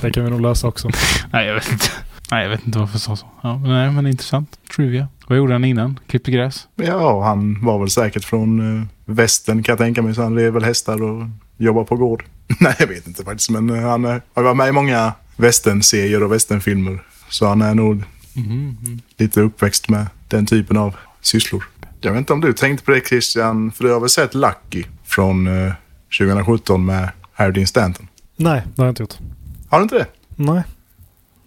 Det kan vi nog lösa också. Nej, jag vet inte. Nej, jag vet inte varför jag sa så. Ja, men nej, men intressant. Trivia. Vad gjorde han innan? Klippte gräs? Ja, han var väl säkert från uh, västern kan jag tänka mig. Så han red väl hästar och jobbade på gård. Nej, jag vet inte faktiskt. Men uh, han uh, har varit med i många västernserier och västernfilmer. Så han är nog Mm. lite uppväxt med den typen av sysslor. Jag vet inte om du tänkte på det Christian, för du har väl sett Lucky från eh, 2017 med Harry Dean Stanton? Nej, det har jag inte gjort. Har du inte det? Nej.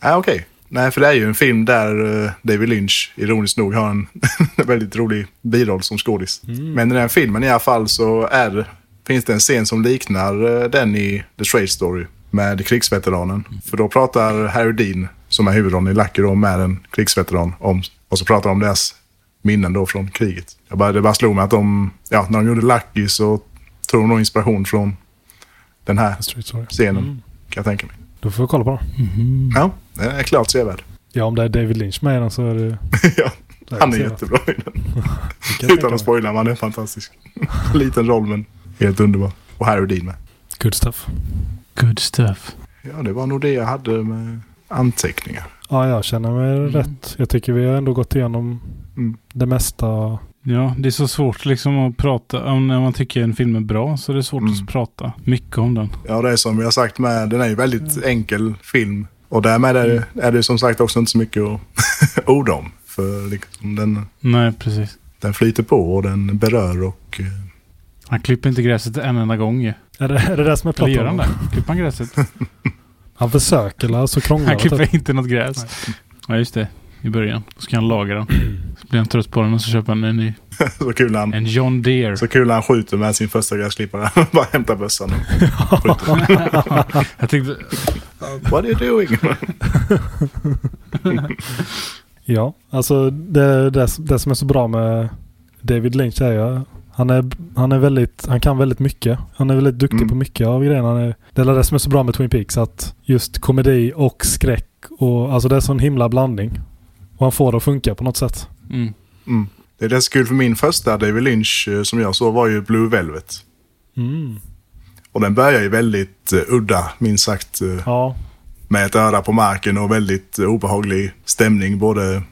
Nej, okej. Nej, för det är ju en film där eh, David Lynch, ironiskt nog, har en väldigt rolig biroll som skådis. Men i den filmen i alla fall så är, finns det en scen som liknar eh, den i The Straight Story med krigsveteranen. För då pratar Harry Dean, som är huvudrollen i Lucky, då, med en krigsveteran om, och så pratar de om deras minnen då från kriget. Jag bara, det bara slog mig att de, ja, när de gjorde Lucky så tog de nog inspiration från den här scenen, kan jag tänka mig. Då får vi kolla på den. Ja, den är klart sevärd. Ja, om det är David Lynch med den så är det... ja, han är jättebra i den. Utan att spoila, han är fantastisk. Liten roll, men helt underbar. Och Harry Dean med. Good stuff. Good stuff. Ja, det var nog det jag hade med anteckningar. Ja, jag känner mig Mm. rätt. Jag tycker vi har ändå gått igenom Mm. det mesta. Ja, det är så svårt liksom att prata. Om när man tycker en film är bra så är det svårt Mm. att prata mycket om den. Ja, det är som vi har sagt med, den är ju väldigt enkel film. Och därmed är det, är det som sagt också inte så mycket att orda om. För liksom den, Nej, precis. den flyter på och den berör och... Han klipper inte gräset en enda gång ju. Är det är det, det som är Eller gör pratar han om? det? Klipper han gräset? Han försöker eller så krånglar Han det. typ. klipper inte något gräs. Ja, just det. I början. Då ska han laga den. Så blir han trött på den och så köper han en ny. så kul han, En John Deere. så kul han skjuter med sin första gräsklippare. Bara hämtar bössan och skjuter. Jag tänkte... What are you doing? Ja, alltså det, det, det som är så bra med David Lynch är ju han är, han är väldigt, han kan väldigt mycket. Han är väldigt duktig Mm. på mycket av grejerna. Han är, det är det som är så bra med Twin Peaks att just komedi och skräck och alltså det är så en himla blandning. Och han får det att funka på något sätt. Mm. Mm. Det är det så kul för min första David Lynch eh, som jag såg var ju Blue Velvet. Mm. Och den börjar ju väldigt uh, udda, minst sagt. eh, Ja, med ett öra på marken och väldigt eh, obehaglig stämning. Både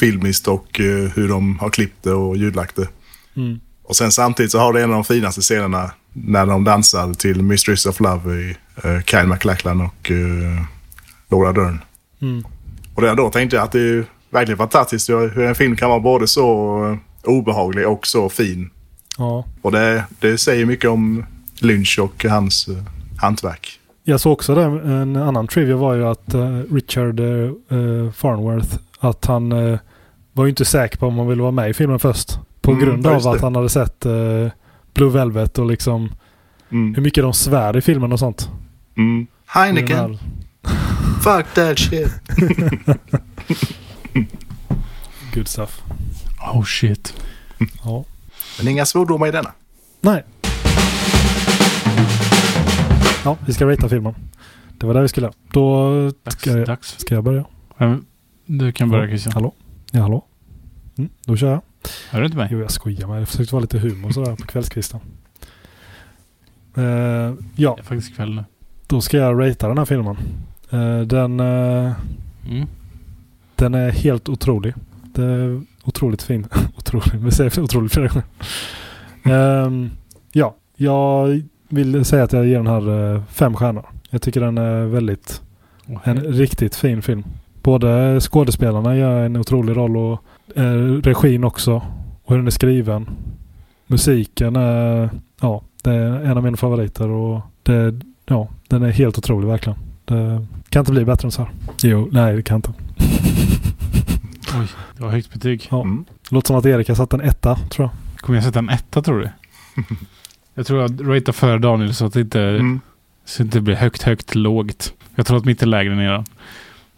filmiskt och hur de har klippt det och ljudlagt det. Mm. Och sen samtidigt så har det en av de finaste scenerna när de dansar till Mistress of Love i uh, Kyle MacLachlan och uh, Laura Dern. Mm. Och redan då tänkte jag att det är verkligen fantastiskt hur en film kan vara både så eh, obehaglig och så fin. ja. Och det, det säger mycket om Lynch och hans uh, hantverk. Jag såg också det, en annan trivia var ju att eh, Richard uh, Farnworth, att han eh, var ju inte säker på om han ville vara med i filmen först. På Mm, grund av det. att han hade sett eh, Blue Velvet och liksom Mm. hur mycket de svär i filmen och sånt. Mm. Heineken, fuck that shit. Good stuff. Oh shit. Ja. Men inga svordomar i denna. Nej. Ja, vi ska ratea filmen. Det var det vi skulle. Då Dags. ska jag, Dags. ska jag börja. Du kan börja Christian. Hallå? Ja, hallå? Mm, då kör jag. Hör du inte mig? Jo, jag skojar med. Jag försökte vara lite humor sådär på kvällskvisten. Eh, ja, Det är faktiskt kväll nu. då ska jag ratea den här filmen. Eh, den, eh, Mm. den är helt otrolig. Det är otroligt fin. otrolig. Vi säger otroligt flera gånger. Ehm, ja, jag vill säga att jag ger den här fem stjärnor. Jag tycker den är väldigt, Åh, en riktigt fin film. Både skådespelarna gör en otrolig roll och regin också. Och hur den är skriven. Musiken är, ja, det är en av mina favoriter och det, ja, den är helt otrolig verkligen. Det kan inte bli bättre än så här. Jo, nej det kan inte. Oj, det var högt betyg. Ja. Mm. Låter som att Erik har satt en etta, tror jag. Kommer jag sätta en etta tror du? jag tror jag ratear för Daniel så att det inte, Mm. så att det blir högt, högt, lågt. Jag tror att mitt är lägre än eran.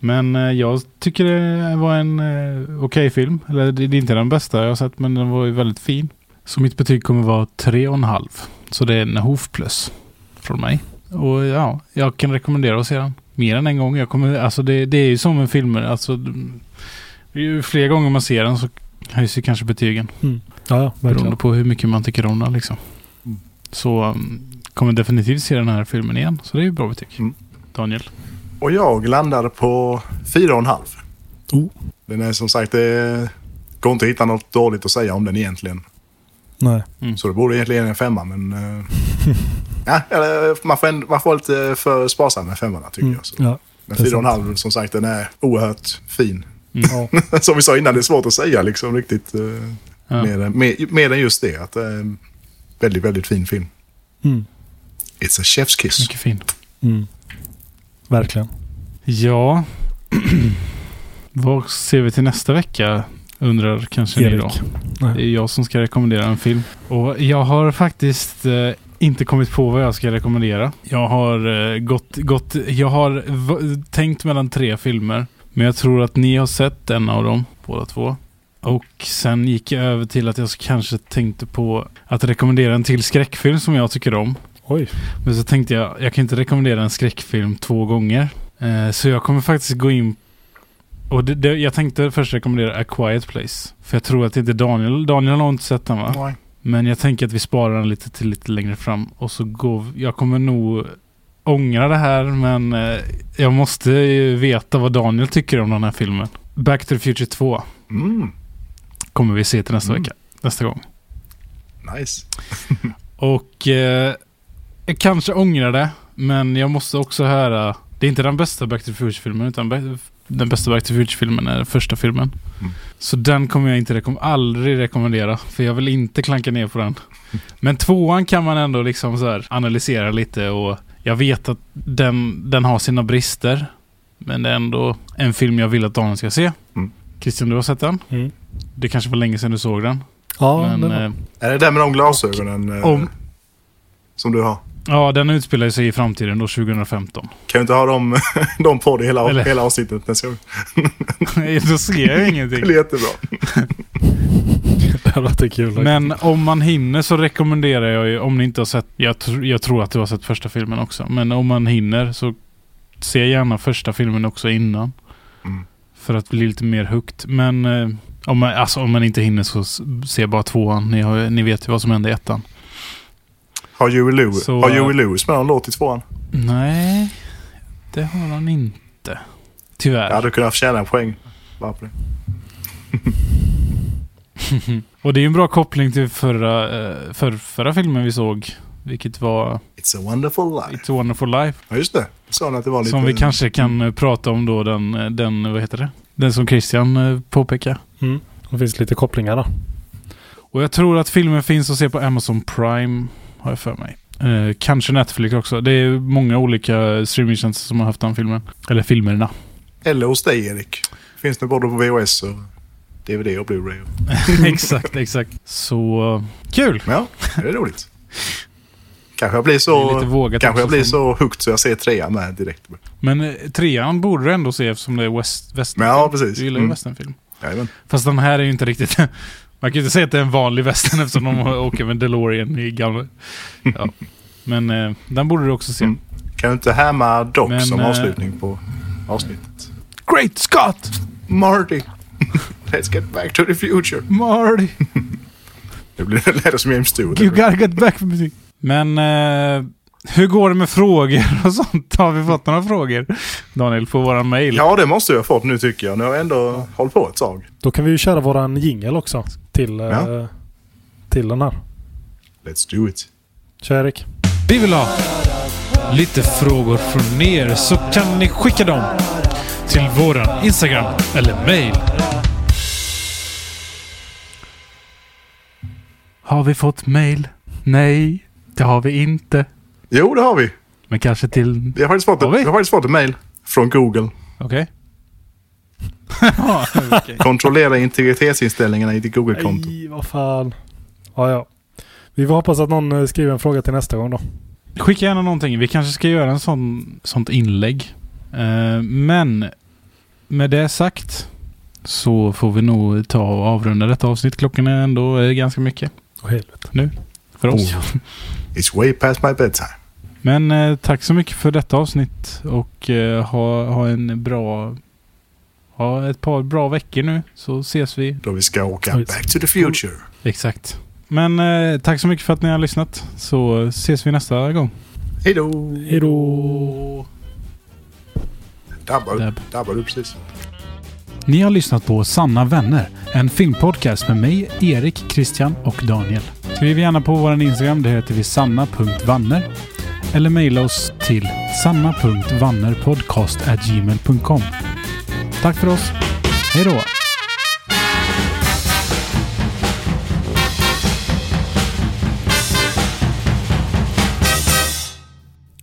Men eh, jag tycker det var en eh, okej film. Eller det är inte den bästa jag har sett men den var ju väldigt fin. Så mitt betyg kommer vara tre och en halv. Så det är en Hoof plus från mig. Och ja, jag kan rekommendera att se den. Mer än en gång. Jag kommer, alltså det, det är ju som med filmer. Alltså, ju fler gånger man ser den så höjs ju kanske betygen. Ja, ja, Beroende på hur mycket man tycker om den liksom. Mm. Så um, kommer definitivt se den här filmen igen. Så det är ju bra betyg. Mm. Daniel. Och jag landade på fyra och en halv. Oh. Den är som sagt, det går inte att hitta något dåligt att säga om den egentligen. Nej. Så det borde egentligen en femma, men... eh, ja, man, får ändå, man får vara lite för sparsam med femmorna tycker Mm. jag. Så. Ja. Men det är fyra och en halv, som sagt, den är oerhört fin. Ja. som vi sa innan, det är svårt att säga liksom riktigt. Uh, Ja. mer, än- mer, mer än just det, att det är en väldigt, väldigt fin film. Mm. It's a chef's kiss. Mycket fin. Verkligen. Ja. Vad ser vi till nästa vecka? Undrar kanske ni då. Erik. Det är Nej. jag som ska rekommendera en film. Och jag har faktiskt eh, inte kommit på vad jag ska rekommendera. Jag har eh, gått, gått, jag har tänkt mellan tre filmer. Men jag tror att ni har sett en av dem, båda två. Och sen gick jag över till att jag kanske tänkte på att rekommendera en till skräckfilm som jag tycker om. Oj. Men så tänkte jag, jag kan inte rekommendera en skräckfilm två gånger. Eh, så jag kommer faktiskt gå in och det, det, jag tänkte först rekommendera A Quiet Place. För jag tror att det inte Daniel, Daniel har inte sett den va? Nej. Men jag tänker att vi sparar den lite till lite längre fram. Och så går Jag kommer nog ångra det här men eh, jag måste ju veta vad Daniel tycker om den här filmen. Back to the Future 2 Mm, kommer vi se till nästa Mm. vecka. Nästa gång. nice. Och eh, jag kanske ångrar det. Men jag måste också höra. Det är inte den bästa Back to the Future-filmen. Utan den bästa Back to the Future-filmen är den första filmen. Mm. Så den kommer jag inte rekom- aldrig rekommendera. För jag vill inte klanka ner på den. Men tvåan kan man ändå liksom så här analysera lite. Och jag vet att den, den har sina brister. Men det är ändå en film jag vill att Daniel ska se. Mm. Christian, du har sett den? Mm. Det kanske var länge sedan du såg den. Ja, men det var... eh, Är det den med de glasögonen eh, om- som du har? Ja, den utspelar sig i framtiden då, 2015. Kan du inte ha dem, dem på dig hela, Eller- hela avsnittet nästa gång? Då ser jag Det ingenting. blir jättebra. det hade varit kul. Men om man hinner så rekommenderar jag ju, om ni inte har sett, jag, tr- jag tror att du har sett första filmen också, men om man hinner så se gärna första filmen också innan. Mm. För att bli lite mer hooked. Men eh, om, man, alltså, om man inte hinner så se bara tvåan. Ni, har, ni vet ju vad som hände i ettan. Har Huey Lewis, Så, har eh, Huey Lewis med någon låt i tvåan? Nej, det har han inte. Tyvärr. Jag hade kunnat förtjäna en poäng. Bara på det. Och det är ju en bra koppling till förra, eh, för, förra filmen vi såg. Vilket var It's a wonderful life. It's a wonderful life. Ja, just det. Sa att det var lite... Som vi kanske kan eh, prata om då, den, eh, den, vad heter det? Den som Christian eh, påpekar. Mm. Det finns lite kopplingar där. Och jag tror att filmen finns att se på Amazon Prime, har jag för mig. Eh, kanske Netflix också. Det är många olika streamingtjänster som har haft den filmen. Eller filmerna. Eller hos dig Erik. Finns det både på VHS och DVD och Blu-ray. exakt, exakt. Så kul! Ja, det är roligt. Kanske jag blir så... Kanske jag blir så hooked så jag ser trean med direkt. Men eh, trean borde du ändå se eftersom det är west, western. Ja, precis. Du gillar ju Mm. westernfilm. Jajamän. Fast den här är ju inte riktigt... Man kan ju inte säga att det är en vanlig western eftersom de åker med DeLorean i gamla... Ja. Men eh, den borde du också se. Mm. Kan du inte härma Doc Men, som eh, avslutning på avsnittet? Great Scott! Marty! Let's get back to the future. Marty! Det blir det lät som James Stewart. You gotta get back from me. Men eh, hur går det med frågor och sånt? Har vi fått några frågor? Daniel, på våran mail? Ja, det måste jag ha fått nu tycker jag. Nu har jag ändå hållit på ett tag. Då kan vi ju köra våran jingel också. Till, eh, Ja. till den här. Let's do it. Kör Erik. Vi vill ha lite frågor från er så kan ni skicka dem till våran Instagram eller mail. Har vi fått mail? Nej, det har vi inte. Jo, det har vi. Men kanske till... Vi har faktiskt fått, Har vi? vi har faktiskt fått ett mail från Google. Okej. Kontrollera integritetsinställningarna i ditt Google-konto. Nej, vad fan. Ja, ja. Vi får hoppas att någon eh, skriver en fråga till nästa gång då. Skicka gärna någonting. Vi kanske ska göra en sån, sånt inlägg. Eh, men med det sagt så får vi nog ta och avrunda detta avsnitt. Klockan är ändå eh, ganska mycket Åh helvete. för oss. It's way past my bedtime. Men eh, tack så mycket för detta avsnitt och eh, ha, ha en bra... Ha ett par bra veckor nu så ses vi. Då vi ska åka back to the future. Exakt. Men eh, tack så mycket för att ni har lyssnat så ses vi nästa gång. Hej då! Hej då! Dabbar, Dab. dabbar du precis? Ni har lyssnat på Sanna vänner, en filmpodcast med mig, Erik, Christian och Daniel. Skriv gärna på vår Instagram, det heter vi sanna.vanner. Eller mejla oss till sanna.vannerpodcast.gmail.com. Tack för oss. Hej då!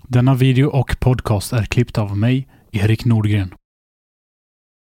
Denna video och podcast är klippt av mig, Erik Nordgren.